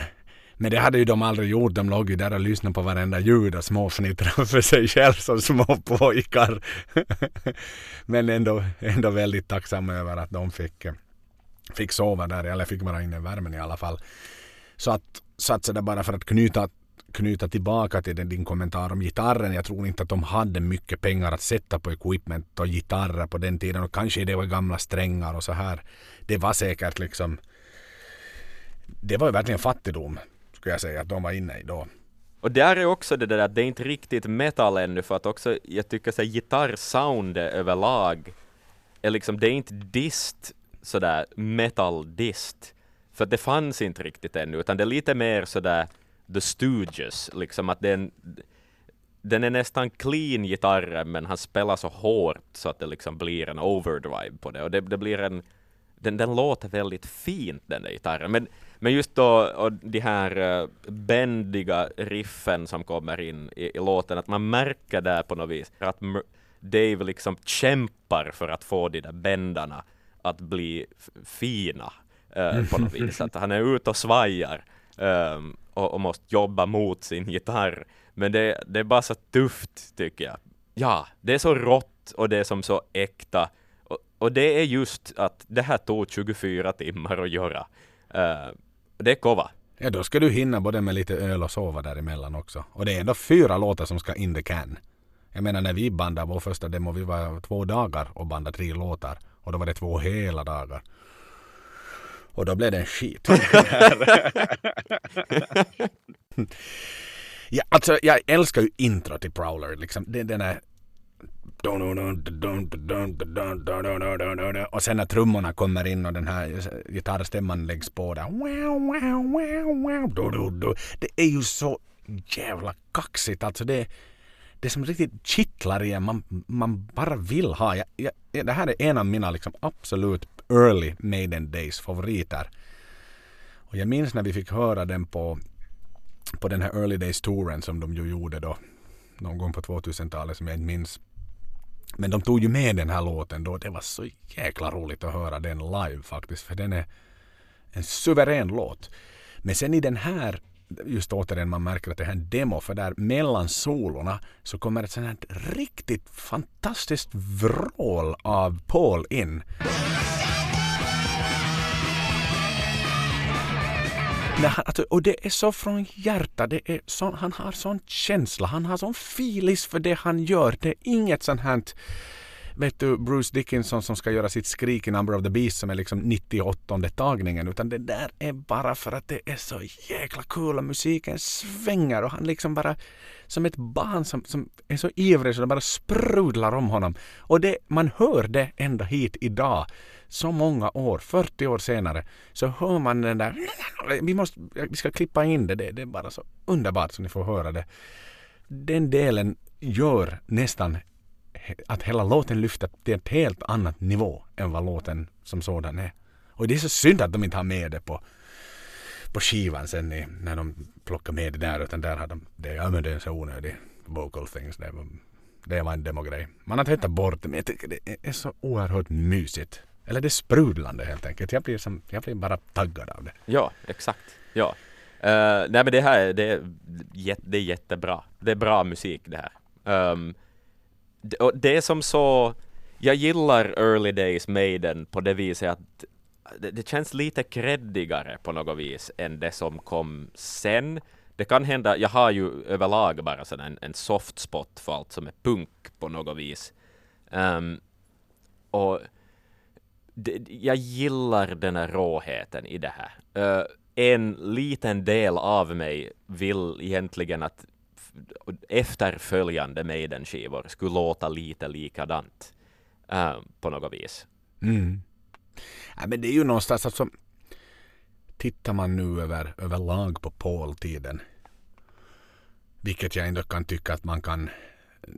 men det hade ju de aldrig gjort. De låg ju där och lyssnade på varenda ljud och småfnittrade för sig själv som små pojkar. Men ändå, ändå väldigt tacksamma över att de fick, eh, fick sova där, eller fick vara inne i värmen i alla fall. Så att, så att där bara för att knyta knyta tillbaka till din kommentar om gitarren. Jag tror inte att de hade mycket pengar att sätta på equipment och gitarrer på den tiden. Och kanske det var gamla strängar och så här. Det var säkert liksom... Det var ju verkligen fattigdom skulle jag säga att de var inne i då. Och där är också det där att det är inte riktigt metal ännu för att också jag tycker så gitarrsoundet överlag är liksom, det är inte dist sådär metal dist. För att det fanns inte riktigt ännu utan det är lite mer sådär The Stooges, liksom att den, den är nästan clean gitarren men han spelar så hårt så att det liksom blir en overdrive på det och det, det blir en den, den låter väldigt fint den där gitarren men men just då och de här uh, bändiga riffen som kommer in i, i, låten, att man märker där på något vis att Dave liksom kämpar för att få de där bändarna att bli fina uh, på något vis. Att han är ute och svajar um, och, och, måste jobba mot sin gitarr. Men det, det är bara så tufft tycker jag. Ja, det är så rått och det är som så äkta. Och, det är just att det här tog 24 timmar att göra. Uh, det är kova. Ja, då ska du hinna både med lite öl och sova däremellan också. Och det är ändå fyra låtar som ska in the can. Jag menar när vi bandade vår första demo, vi var två dagar och bandade tre låtar. Och då var det två hela dagar. Och då blev det en skit. ja, alltså jag älskar ju intro till Prowler. Liksom. Den är och sen när trummorna kommer in och den här gitarrstämman läggs på där. Det är ju så jävla kaxigt. Alltså det, det är som riktigt kittlar igen. Man, man bara vill ha. Jag, jag, det här är en av mina liksom absolut early Maiden Days favoriter. Och jag minns när vi fick höra den på, på den här Early Days touren som de ju gjorde då någon gång på 2000-talet som jag inte minns men de tog ju med den här låten då. Det var så jäkla roligt att höra den live faktiskt. För den är en suverän låt. Men sen i den här just återigen man märker att det är en demo för där mellan solorna så kommer ett sånt här riktigt fantastiskt vrål av Paul in. Han, alltså, och det är så från hjärtat. Det är så, han har sån känsla. Han har sån filis för det han gör. Det är inget sånt här vet du, Bruce Dickinson som ska göra sitt skrik i Number of the Beast som är liksom 98 tagningen utan det där är bara för att det är så jäkla kul och musiken svänger och han liksom bara som ett barn som, som är så ivrig så det bara sprudlar om honom. Och det, man hör det ända hit idag så många år, 40 år senare, så hör man den där... Vi, måste, vi ska klippa in det, det, det är bara så underbart så ni får höra det. Den delen gör nästan att hela låten lyfter till ett helt annat nivå än vad låten som sådan är. Och det är så synd att de inte har med det på, på skivan sen i, när de plockar med det där utan där har de det, ja men det är så onödig vocal things. Det var, det var en demogrej. Man har tvättat bort det men jag tycker det är så oerhört mysigt. Eller det är sprudlande helt enkelt. Jag blir, som, jag blir bara taggad av det. Ja, exakt. Ja. Uh, nej men det här det är, det är jättebra. Det är bra musik det här. Ehm, um, det, det är som så, jag gillar Early Days Maiden på det viset att det, det känns lite kreddigare på något vis än det som kom sen. Det kan hända, jag har ju överlag bara sån en, en soft spot för allt som är punk på något vis. Um, och jag gillar den här råheten i det här. Uh, en liten del av mig vill egentligen att efterföljande Maiden-skivor skulle låta lite likadant uh, på något vis. Mm. Ja, men det är ju någonstans alltså tittar man nu över överlag på Paul-tiden vilket jag ändå kan tycka att man kan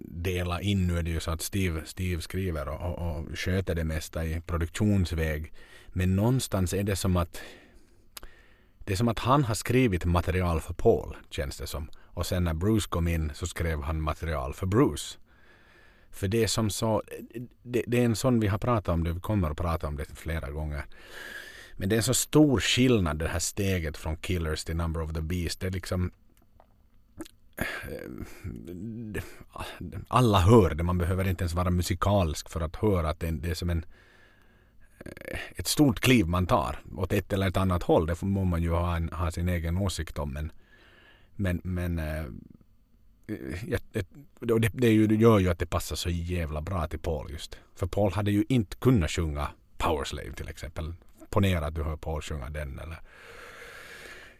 dela in. Nu är det ju så att Steve, Steve skriver och, och, och sköter det mesta i produktionsväg. Men någonstans är det som att det är som att han har skrivit material för Paul, känns det som. Och sen när Bruce kom in så skrev han material för Bruce. För det är som så, det, det, är en sån vi har pratat om det, vi kommer att prata om det flera gånger. Men det är en så stor skillnad det här steget från Killers till Number of the Beast. Det är liksom alla hör det, man behöver inte ens vara musikalisk för att höra att det är, som en eh, ett stort kliv man tar åt ett eller ett annat håll. Det må man ju ha, en, ha sin egen åsikt om. Men men, men äh, det, det, det, gör ju att det passar så jävla bra till Paul just. För Paul hade ju inte kunnat sjunga Powerslave till exempel. Ponera att du hör Paul sjunga den eller,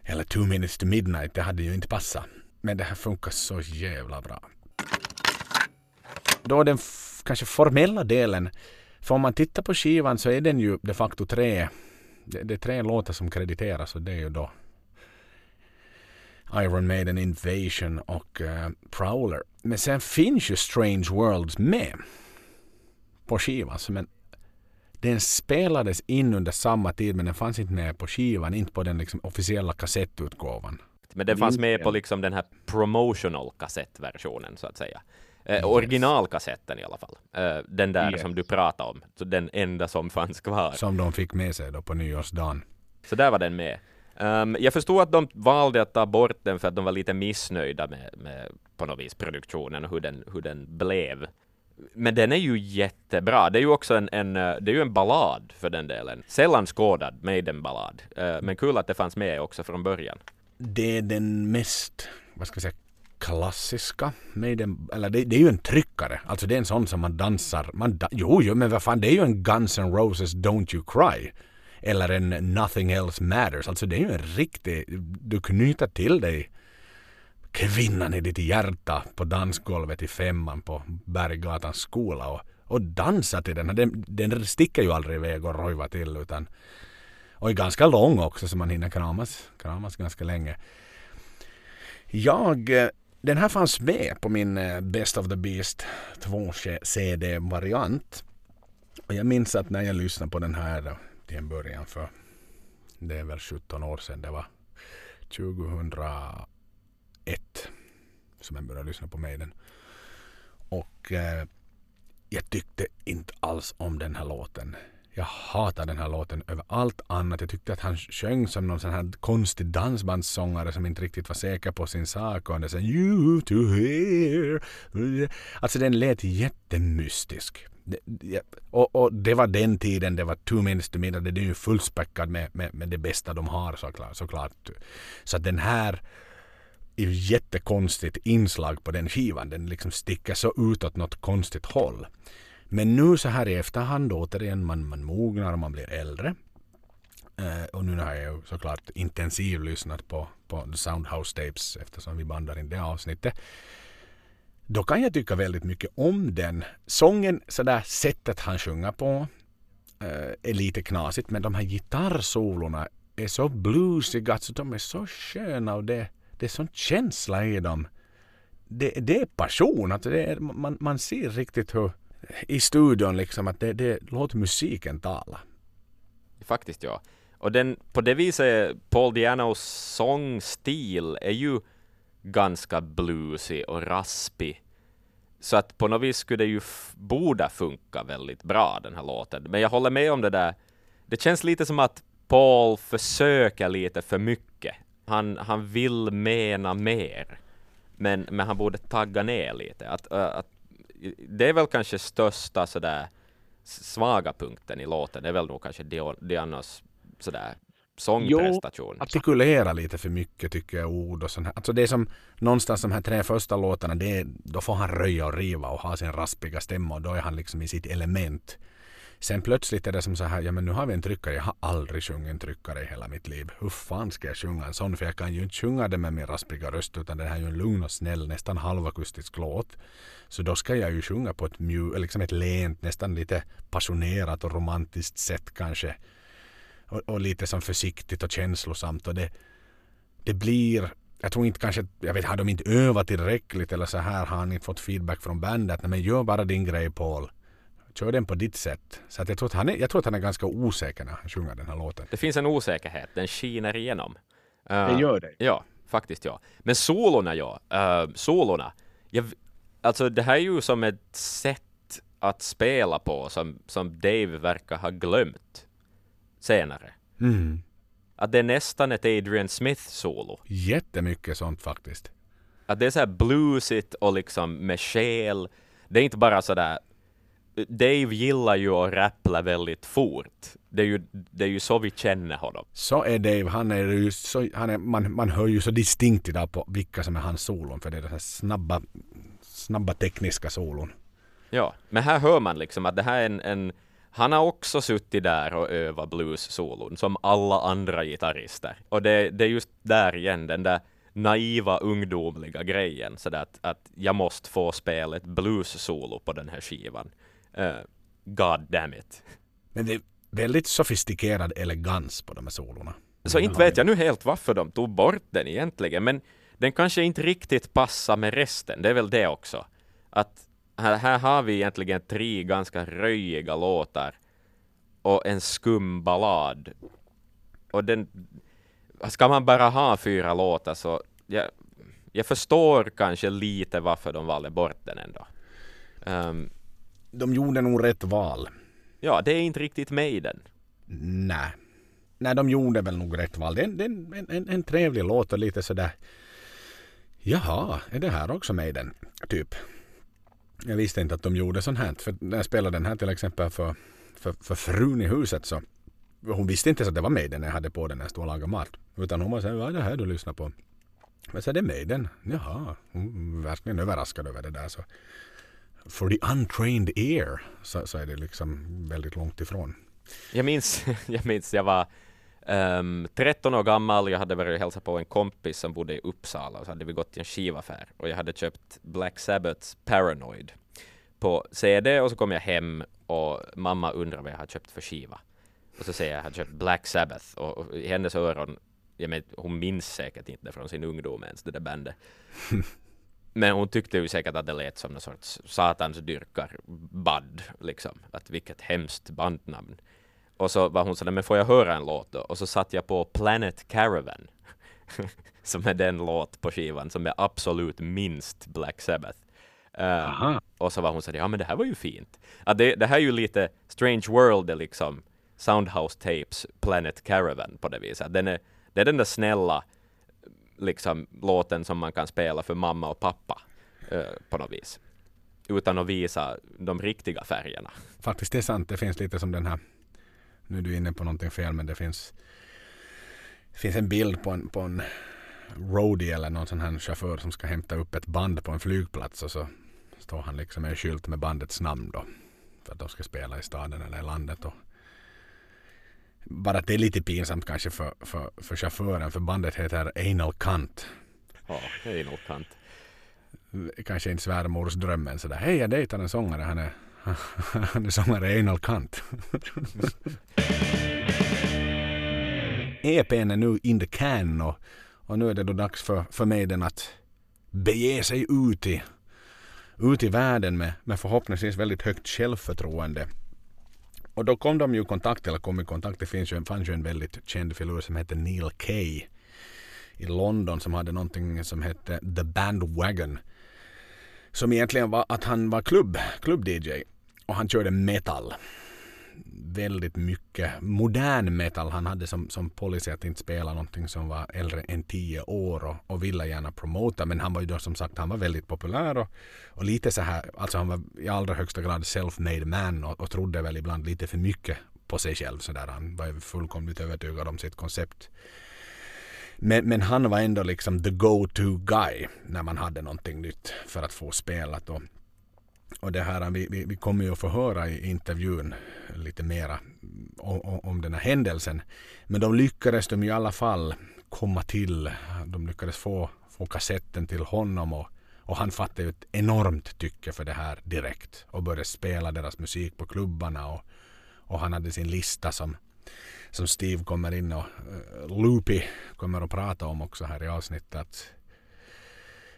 eller Two minutes to midnight. Det hade ju inte passat. Men det här funkar så jävla bra. Då den kanske formella delen. För om man tittar på skivan så är den ju de facto tre. Det, det är tre låtar som krediteras och det är ju då Iron Maiden Invasion och uh, Prowler. Men sen finns ju Strange Worlds med på skivan. Men den spelades in under samma tid men den fanns inte med på skivan, inte på den liksom officiella kassettutgåvan. Men den fanns med på liksom den här promotional kassettversionen så att säga. Eh, yes. Originalkassetten i alla fall. Eh, den där yes. som du pratade om. Så den enda som fanns kvar. Som de fick med sig då på nyårsdagen. Så där var den med. Um, jag förstår att de valde att ta bort den för att de var lite missnöjda med, med på något vis produktionen och hur den, hur den blev. Men den är ju jättebra. Det är ju också en, en, eh, det är ju en ballad för den delen. Sällan skådad Maiden-ballad. Uh, men kul att det fanns med också från början. Det är den mest, vad ska jag säga, klassiska Maiden, eller det, det, är ju en tryckare. Alltså det är en sån som man dansar. Man da, jo, jo, men vad fan, det är ju en Guns N' Roses Don't You Cry eller en Nothing Else Matters. Alltså det är ju en riktig, du knyter till dig kvinnan i ditt hjärta på dansgolvet i femman på Berggatans skola och, och dansar till den. den. Den sticker ju aldrig iväg och rojvar till utan och är ganska lång också så man hinner kramas, kramas ganska länge. Jag, eh, den här fanns med på min eh, Best of the Beast 2 CD-variant. Och jag minns att när jag lyssnade på den här eh, till en början för det är väl 17 år sedan. Det var 2001 som jag började lyssna på Maiden. Och eh, jag tyckte inte alls om den här låten. Jag hatar den här låten över allt annat. Jag tyckte att han sjöng som någon sån här konstig dansbandssångare som inte riktigt var säker på sin sak. Och det you to hear. Alltså den lät jättemystisk. Och, och, det var den tiden, det var Two Minutes to minute. Det är ju fullspäckad med, med, med det bästa de har såklart. såklart. Så att den här är jättekonstigt inslag på den skivan. Den liksom sticker så ut åt något konstigt håll. Men nu så här i efterhand återigen, man, man mognar och man blir äldre. Eh, och nu har jag ju såklart intensivlyssnat på, på Soundhouse Tapes eftersom vi bandar in det avsnittet. Då kan jag tycka väldigt mycket om den. Sången, sådär sättet han sjunger på eh, är lite knasigt men de här gitarrsolorna är så bluesiga, alltså de är så sköna och det, det är sån känsla i dem. Det, det är passion, alltså det är, man, man ser riktigt hur i studion liksom att det, det låter musiken tala. Faktiskt ja. Och den, på det viset, Paul Dianos sångstil är ju ganska bluesig och raspig. Så att på något vis skulle det ju borde funka väldigt bra den här låten. Men jag håller med om det där. Det känns lite som att Paul försöker lite för mycket. Han, han vill mena mer. Men, men han borde tagga ner lite. Att, att det är väl kanske största sådär svaga punkten i låten, det är väl nog kanske Dianas sådär sångprestation. Jo, artikulera lite för mycket tycker jag ord och sånt här. Alltså det är som någonstans de här tre första låtarna, det är, då får han röja och riva och ha sin raspiga stämma och då är han liksom i sitt element. Sen plötsligt är det som så här, ja men nu har vi en tryckare, jag har aldrig sjungit en tryckare i hela mitt liv. Hur fan ska jag sjunga en sån? För jag kan ju inte sjunga det med min raspiga röst utan det här är ju en lugn och snäll, nästan halvakustisk låt. Så då ska jag ju sjunga på ett mju, liksom ett lent, nästan lite passionerat och romantiskt sätt kanske. Och, och lite som försiktigt och känslosamt och det, det blir jag tror inte kanske, jag vet, har de inte övat tillräckligt eller så här har han inte fått feedback från bandet. Nej Men gör bara din grej Paul kör den på ditt sätt. Så att jag, tror att han är, jag tror att han är ganska osäker när han sjunger den här låten. Det finns en osäkerhet, den skiner igenom. Uh, det gör det? Ja, faktiskt ja. Men solorna ja, uh, solorna. Jag, alltså det här är ju som ett sätt att spela på som, som Dave verkar ha glömt senare. Mm. Att det är nästan ett Adrian Smith-solo. Jättemycket sånt faktiskt. Att det är så här bluesigt och liksom med själ. Det är inte bara sådär Dave gillar ju att rappla väldigt fort. Det är, ju, det är ju så vi känner honom. Så är Dave. Han är ju så, han är, man, man hör ju så distinkt idag på vilka som är hans solon. För det är den här snabba, snabba tekniska solon. Ja, men här hör man liksom att det här är en, en han har också suttit där och övat blues-solon som alla andra gitarrister. Och det, det är just där igen, den där naiva ungdomliga grejen. Så att, att jag måste få spela ett blues-solo på den här skivan. Uh, God damn it. Men det är väldigt sofistikerad elegans på de här solorna. Så inte vet jag nu helt varför de tog bort den egentligen, men den kanske inte riktigt passar med resten. Det är väl det också. Att här, här har vi egentligen tre ganska röjiga låtar och en skum ballad. Och den, ska man bara ha fyra låtar så jag, jag förstår kanske lite varför de valde bort den ändå. Um, de gjorde nog rätt val. Ja, det är inte riktigt med i den. Nej. Nej, de gjorde väl nog rätt val. Det är, är en, en, en, trevlig låt och lite sådär. Jaha, är det här också med i den? Typ. Jag visste inte att de gjorde sånt här. För när jag spelade den här till exempel för, för, för frun i huset så hon visste inte att det var med den när jag hade på den när jag stod och lagade mat. Utan hon var vad är det här du lyssnar på? Men så är det med den. Jaha, hon var verkligen överraskad över det där. Så for the untrained ear så, så är det liksom väldigt långt ifrån. Jag minns, jag minns, jag var um, ehm, 13 år gammal, jag hade varit och hälsat på en kompis som bodde i Uppsala och så hade vi gått till en skivaffär och jag hade köpt Black Sabbaths Paranoid på CD och så kom jag hem och mamma undrar vad jag har köpt för skiva. Och så säger jag att jag har köpt Black Sabbath och, och i hennes öron, jag men, hon minns säkert inte från sin ungdom ens det där bandet. Men hon tyckte ju säkert att det lät som någon sorts satans dyrkarband, liksom. Att vilket hemskt bandnamn. Och så var hon sådär, men får jag höra en låt då? Och så satt jag på Planet Caravan. som är den låt på skivan som är absolut minst Black Sabbath. Uh, och så var hon så ja men det här var ju fint. Att det, det här är ju lite Strange World, det liksom Soundhouse Tapes Planet Caravan på det viset. Den är, det är den där snälla liksom låten som man kan spela för mamma och pappa eh, på något vis. Utan att visa de riktiga färgerna. Faktiskt det är sant, det finns lite som den här, nu är du inne på någonting fel men det finns det finns en bild på en, på en roadie eller någon sån här chaufför som ska hämta upp ett band på en flygplats och så står han liksom med en skylt med bandets namn då. För att de ska spela i staden eller i landet. Och bara att det är lite pinsamt kanske för, för, för chauffören för bandet heter Anal Kant. Ja, Anal Kant. Kanske inte svärmorsdrömmen sådär. Hej jag dejtar en sångare. Han är, han är sångare Anal Kant. EPn är nu in the can och, och nu är det då dags för, för mig den att bege sig ut i, ut i världen med, med förhoppningsvis väldigt högt självförtroende. Och då kom de ju i kontakt, eller kom i kontakt, det finns ju, fanns ju en väldigt känd filur som hette Neil Kay i London som hade någonting som hette The Bandwagon. Som egentligen var att han var klubb, klubb-DJ och han körde metal väldigt mycket modern metal. Han hade som, som policy att inte spela någonting som var äldre än tio år och, och ville gärna promota. Men han var ju då som sagt han var väldigt populär och, och lite så här, alltså han var i allra högsta grad self-made man och, och trodde väl ibland lite för mycket på sig själv. Så där. Han var ju fullkomligt övertygad om sitt koncept. Men, men, han var ändå liksom the go-to guy när man hade någonting nytt för att få spelat. Och, och det här, vi, vi, vi kommer ju att få höra i intervjun lite mera om, om den här händelsen. Men de lyckades de i alla fall komma till. De lyckades få, få kassetten till honom och, och han fattade ett enormt tycke för det här direkt och började spela deras musik på klubbarna och, och han hade sin lista som, som Steve kommer in och uh, Loopy kommer att prata om också här i avsnittet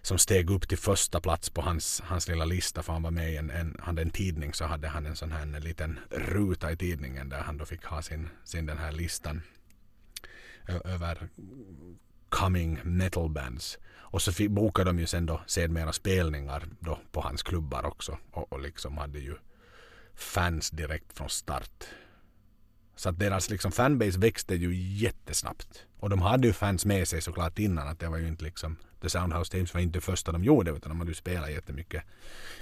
som steg upp till första plats på hans, hans lilla lista för han var med i en, en, hade en tidning så hade han en sån här en liten ruta i tidningen där han då fick ha sin, sin den här listan över coming metal bands. Och så fick, bokade de ju sen då sedermera spelningar då på hans klubbar också och, och liksom hade ju fans direkt från start. Så att deras liksom fanbase växte ju jättesnabbt. Och de hade ju fans med sig såklart innan att det var ju inte liksom The Soundhouse Tapes var inte det första de gjorde utan de hade ju spelat jättemycket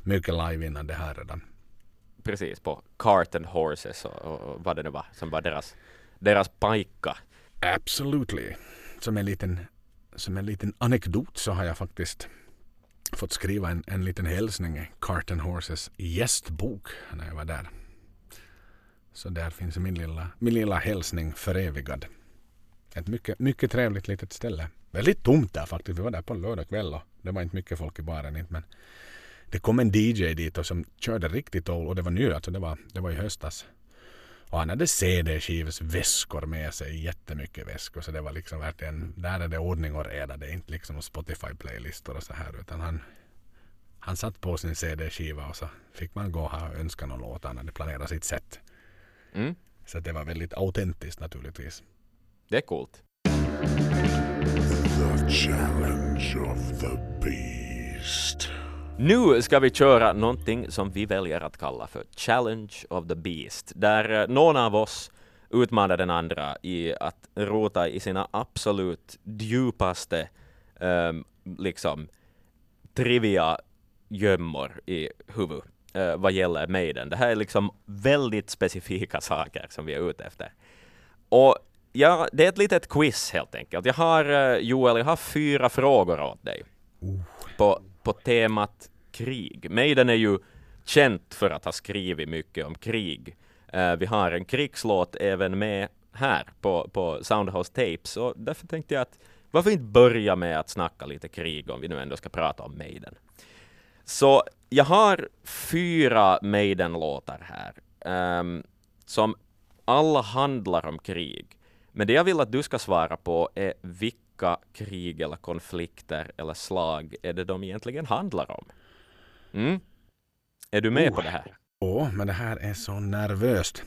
mycket live innan det här redan. Precis, på Cart and Horses och, och vad det nu var som var deras, deras pajka. Absolutely. Som en liten, som en liten anekdot så har jag faktiskt fått skriva en, en liten hälsning i Cart and Horses gästbok när jag var där. Så där finns min lilla, min lilla hälsning förevigad. Ett mycket, mycket trevligt litet ställe. Väldigt tomt där faktiskt. Vi var där på en lördagkväll och det var inte mycket folk i baren inte men det kom en DJ dit och som körde riktigt old och det var nytt alltså det var, det var i höstas. Och han hade CD-skivsväskor med sig, jättemycket väskor. Så det var liksom verkligen, där är det ordning och reda. Det är inte liksom Spotify-playlistor och så här. Utan han, han satt på sin CD-skiva och så fick man gå och ha önska någon låt. Han hade planerat sitt sätt. Mm. Så det var väldigt autentiskt naturligtvis. Det är coolt. The challenge of the beast. Nu ska vi köra någonting som vi väljer att kalla för Challenge of the Beast, där eh, någon av oss utmanar den andra i att rota i sina absolut djupaste um, liksom trivia gömmor i huvudet uh, vad gäller Maiden. Det här är liksom väldigt specifika saker som vi är ute efter. Och ja, det är ett litet quiz helt enkelt. Jag har, uh, Joel, jag har fyra frågor åt dig. Uh. På, på temat krig. Maiden är ju känt för att ha skrivit mycket om krig. Uh, vi har en krigslåt även med här på, på Soundhouse Tapes, och därför tänkte jag att varför inte börja med att snacka lite krig om vi nu ändå ska prata om Maiden. Så jag har fyra Maiden-låtar här, um, som alla handlar om krig. Men det jag vill att du ska svara på är vilka krig eller konflikter eller slag är det de egentligen handlar om? Mm? Är du med oh. på det här? Åh, oh, men det här är så nervöst.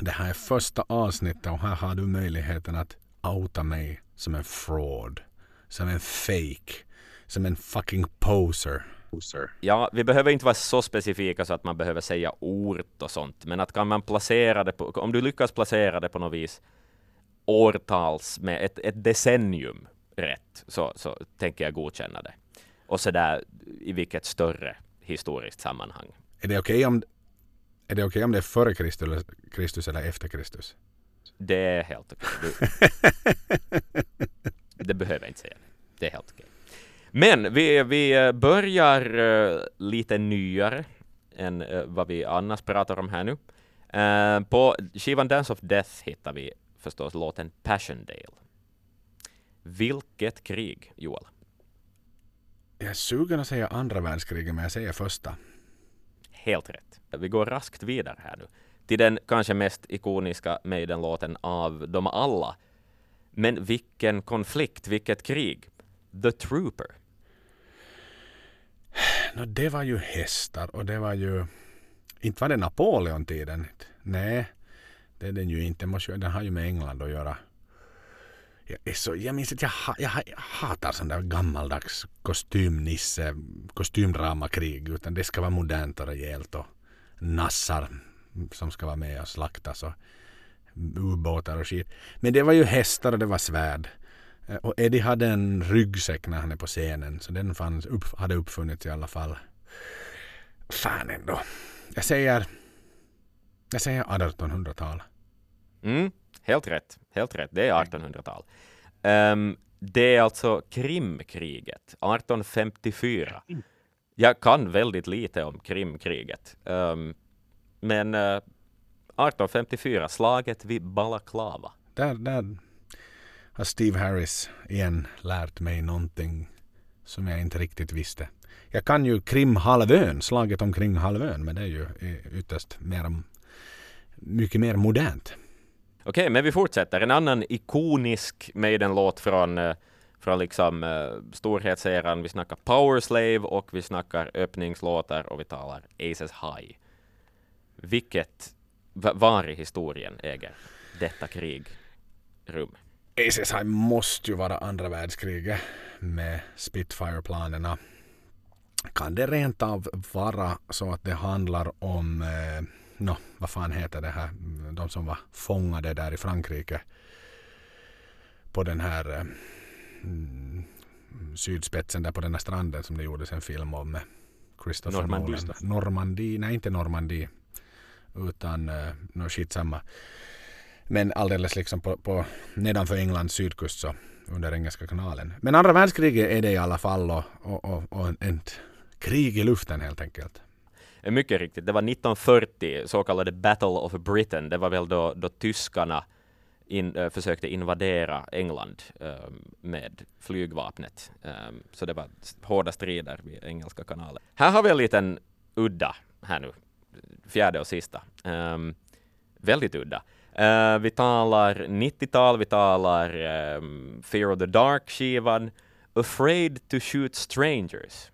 Det här är första avsnittet och här har du möjligheten att outa mig som en fraud. Som en fake. Som en fucking poser. Ja, vi behöver inte vara så specifika så att man behöver säga ort och sånt, men att kan man placera det på, om du lyckas placera det på något vis årtals med ett, ett decennium rätt, så, så tänker jag godkänna det. Och så där i vilket större historiskt sammanhang. Är det okej okay om, är det okay om det är före Kristus, Kristus eller efter Kristus? Det är helt okej. Okay. det behöver jag inte säga. Det är helt okej. Men vi, vi börjar uh, lite nyare än uh, vad vi annars pratar om här nu. Uh, på skivan Dance of Death hittar vi förstås låten Passiondale. Vilket krig, Joel? Jag är sugen att säga andra världskriget, men jag säger första. Helt rätt. Vi går raskt vidare här nu till den kanske mest ikoniska Maiden-låten av dem alla. Men vilken konflikt, vilket krig? The Trooper. No, det var ju hästar och det var ju... Inte var det Napoleon-tiden. Nej, det är den ju inte. Den har ju med England att göra. Jag, är så, jag minns att jag, jag, jag hatar sån där gammaldags kostymnisse, kostymdramakrig. Utan det ska vara modernt och rejält och nassar som ska vara med och slaktas och ubåtar och skit. Men det var ju hästar och det var svärd. Eh, och Eddie hade en ryggsäck när han är på scenen så den fanns, upp, hade uppfunnits i alla fall. Fan ändå. Jag säger, jag säger 1800-tal. Mm, helt rätt. Helt rätt. Det är 1800-tal. Um, ehm, det är alltså Krimkriget 1854. Jag kan väldigt lite om Krimkriget. Um, men uh, 1854, slaget vid Balaklava. Där, där har Steve Harris igen lärt mig någonting som jag inte riktigt visste. Jag kan ju Krimhalvön, slaget omkring halvön, men det är ju ytterst mer, mycket mer modernt. Okej, okay, men vi fortsätter. En annan ikonisk Maiden-låt från, eh, från liksom, uh, storhetseran. Vi snackar Power Slave och vi snackar öppningslåtar och vi talar Aces High. Vilket, var i historien äger detta krig rum? Aces måste ju vara andra världskriget med Spitfire-planerna. Kan det rent av vara så att det handlar om, eh, no, vad fan heter det här, de som var fångade där i Frankrike på den här eh, mm, sydspetsen där på den här stranden som det gjordes en film om med Christopher Normandie. Nolan. Normandie, nej inte Normandie utan uh, no, skitsamma. Men alldeles liksom på, på nedanför Englands sydkust så under Engelska kanalen. Men andra världskriget är det i alla fall och, och, och, och ett krig i luften helt enkelt. Mycket riktigt. Det var 1940, så kallade Battle of Britain. Det var väl då, då tyskarna in, äh, försökte invadera England äh, med flygvapnet. Äh, så det var hårda strider vid Engelska kanalen. Här har vi en liten udda här nu fjärde och sista. Ehm, väldigt udda. Eh, vi talar 90-tal, vi talar Fear of the Dark-skivan, Afraid to shoot strangers.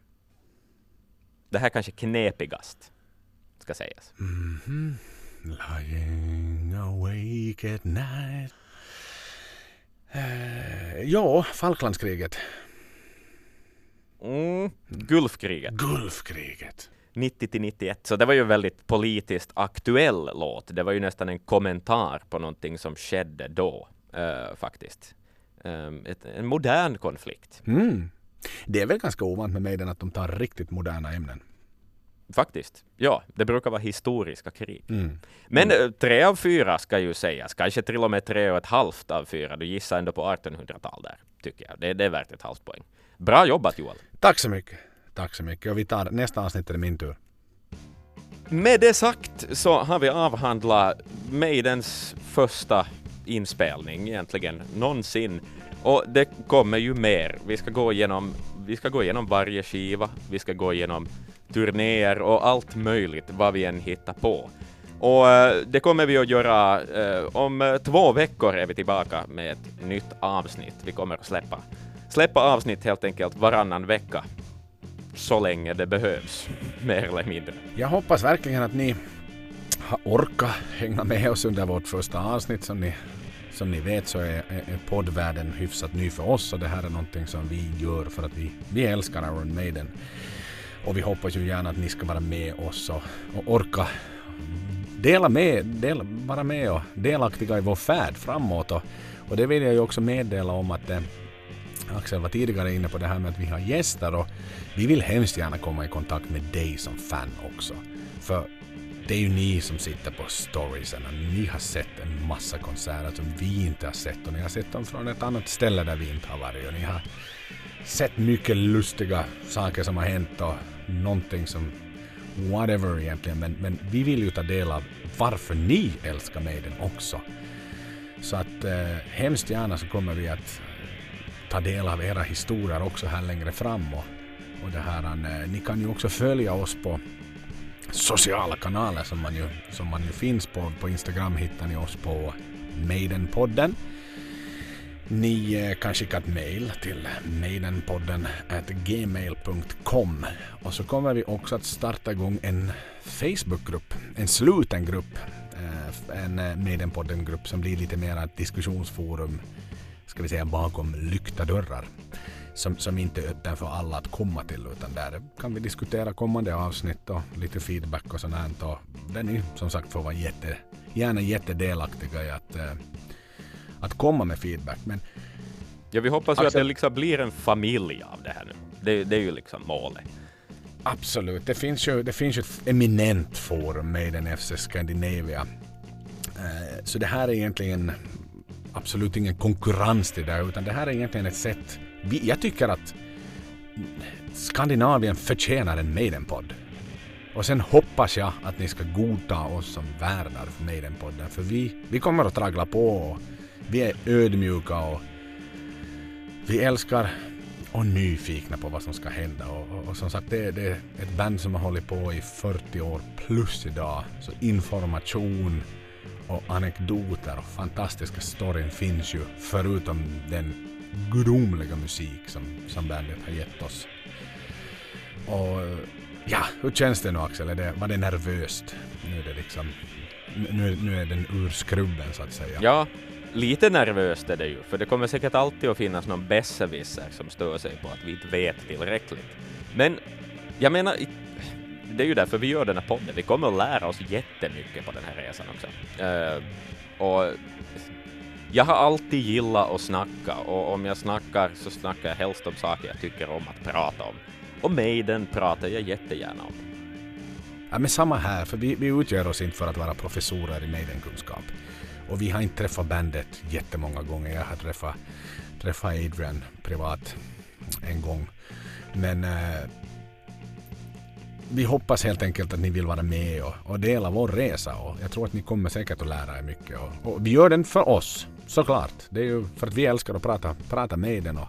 Det här kanske knepigast, ska sägas. Mm -hmm. Lying awake at night. Uh, ja, Falklandskriget. Mm, Gulfkriget. Gulfkriget. 90 till 91, så det var ju en väldigt politiskt aktuell låt. Det var ju nästan en kommentar på någonting som skedde då, uh, faktiskt. Um, ett, en modern konflikt. Mm. Det är väl ganska ovant med Maiden att de tar riktigt moderna ämnen. Faktiskt. Ja, det brukar vara historiska krig. Mm. Men mm. tre av fyra ska ju sägas, kanske till och med tre och ett halvt av fyra. Du gissar ändå på 1800-tal där, tycker jag. Det, det är värt ett halvt poäng. Bra jobbat Joel! Tack så mycket! Tack så mycket. Och vi tar nästa avsnitt är det min tur. Med det sagt så har vi avhandlat Maidens första inspelning egentligen någonsin. Och det kommer ju mer. Vi ska gå igenom, vi ska gå igenom varje skiva, vi ska gå igenom turnéer och allt möjligt vad vi än hittar på. Och uh, det kommer vi att göra uh, om eh, två veckor är vi tillbaka med ett nytt avsnitt. Vi kommer att släppa, släppa avsnitt helt enkelt varannan vecka så länge det behövs, mer eller mindre. Jag hoppas verkligen att ni har orkat hänga med oss under vårt första avsnitt. Som ni, som ni vet så är, är poddvärlden hyfsat ny för oss och det här är någonting som vi gör för att vi, vi älskar Iron Maiden. Och vi hoppas ju gärna att ni ska vara med oss och, och orka dela med, dela, vara med och delaktiga i vår färd framåt. Och, och det vill jag ju också meddela om att eh, Axel var tidigare inne på det här med att vi har gäster och vi vill hemskt gärna komma i kontakt med dig som fan också. För det är ju ni som sitter på storiesen. Ni har sett en massa konserter som vi inte har sett och ni har sett dem från ett annat ställe där vi inte har varit. Och ni har sett mycket lustiga saker som har hänt och någonting som whatever egentligen. Men, men vi vill ju ta del av varför ni älskar Maiden också. Så att eh, hemskt gärna så kommer vi att eh, ta del av era historier också här längre fram. Och, och det här, eh, ni kan ju också följa oss på sociala kanaler som man ju, som man ju finns på. På Instagram hittar ni oss på Maidenpodden. Ni eh, kan skicka ett mail till maidenpodden gmail.com och så kommer vi också att starta igång en Facebookgrupp, en sluten grupp, eh, en eh, Maidenpodden-grupp som blir lite mer ett diskussionsforum, ska vi säga bakom lyckta dörrar som, som inte är öppen för alla att komma till utan där kan vi diskutera kommande avsnitt och lite feedback och sånt. Och där ni som sagt får vara jätte, gärna jättedelaktiga i att, äh, att komma med feedback. Men, ja, vi hoppas ju att det liksom blir en familj av det här nu. Det, det är ju liksom målet. Absolut. Det finns ju, det finns ju ett eminent forum, Maiden FC Scandinavia. Uh, så det här är egentligen absolut ingen konkurrens till det utan det här är egentligen ett sätt vi, jag tycker att Skandinavien förtjänar en Maiden-podd. Och sen hoppas jag att ni ska godta oss som värdar för Maiden-podden. För vi, vi kommer att traggla på och vi är ödmjuka och vi älskar och nyfikna på vad som ska hända. Och, och, och som sagt, det, det, är ett band som har hållit på i 40 år plus idag. Så information och anekdoter och fantastiska storyn finns ju förutom den gudomliga musik som, som bandet har gett oss. Och ja, hur känns det nu Axel? Är det, var det nervöst? Nu är det liksom, nu, nu är den ur skrubben så att säga. Ja, lite nervöst är det ju, för det kommer säkert alltid att finnas någon besserwisser som stör sig på att vi inte vet tillräckligt. Men jag menar, det är ju därför vi gör den här podden. Vi kommer att lära oss jättemycket på den här resan också. Uh, och jag har alltid gillat att snacka och om jag snackar så snackar jag helst om saker jag tycker om att prata om. Och Maiden pratar jag jättegärna om. Ja, men samma här, för vi, vi utgör oss inte för att vara professorer i Maiden-kunskap. Och vi har inte träffat bandet jättemånga gånger. Jag har träffat, träffat Adrian privat en gång. Men eh, vi hoppas helt enkelt att ni vill vara med och, och, dela vår resa. Och jag tror att ni kommer säkert att lära er mycket. Och, och vi gör den för oss. Såklart. Det är ju för att vi älskar att prata, prata med den och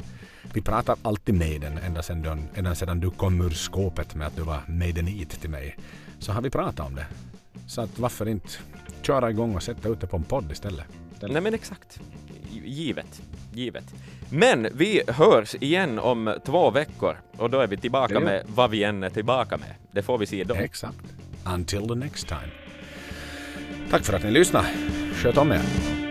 vi pratar alltid med den ända sedan, ända sedan du kom ur skåpet med att du var maidenit till mig. Så har vi pratat om det. Så att varför inte köra igång och sätta ut det på en podd istället? Nej men exakt. Givet. Givet. Men vi hörs igen om två veckor och då är vi tillbaka med vad vi än är tillbaka med. Det får vi se då. Exakt. Until the next time. Tack för att ni lyssnade. Sköt om er.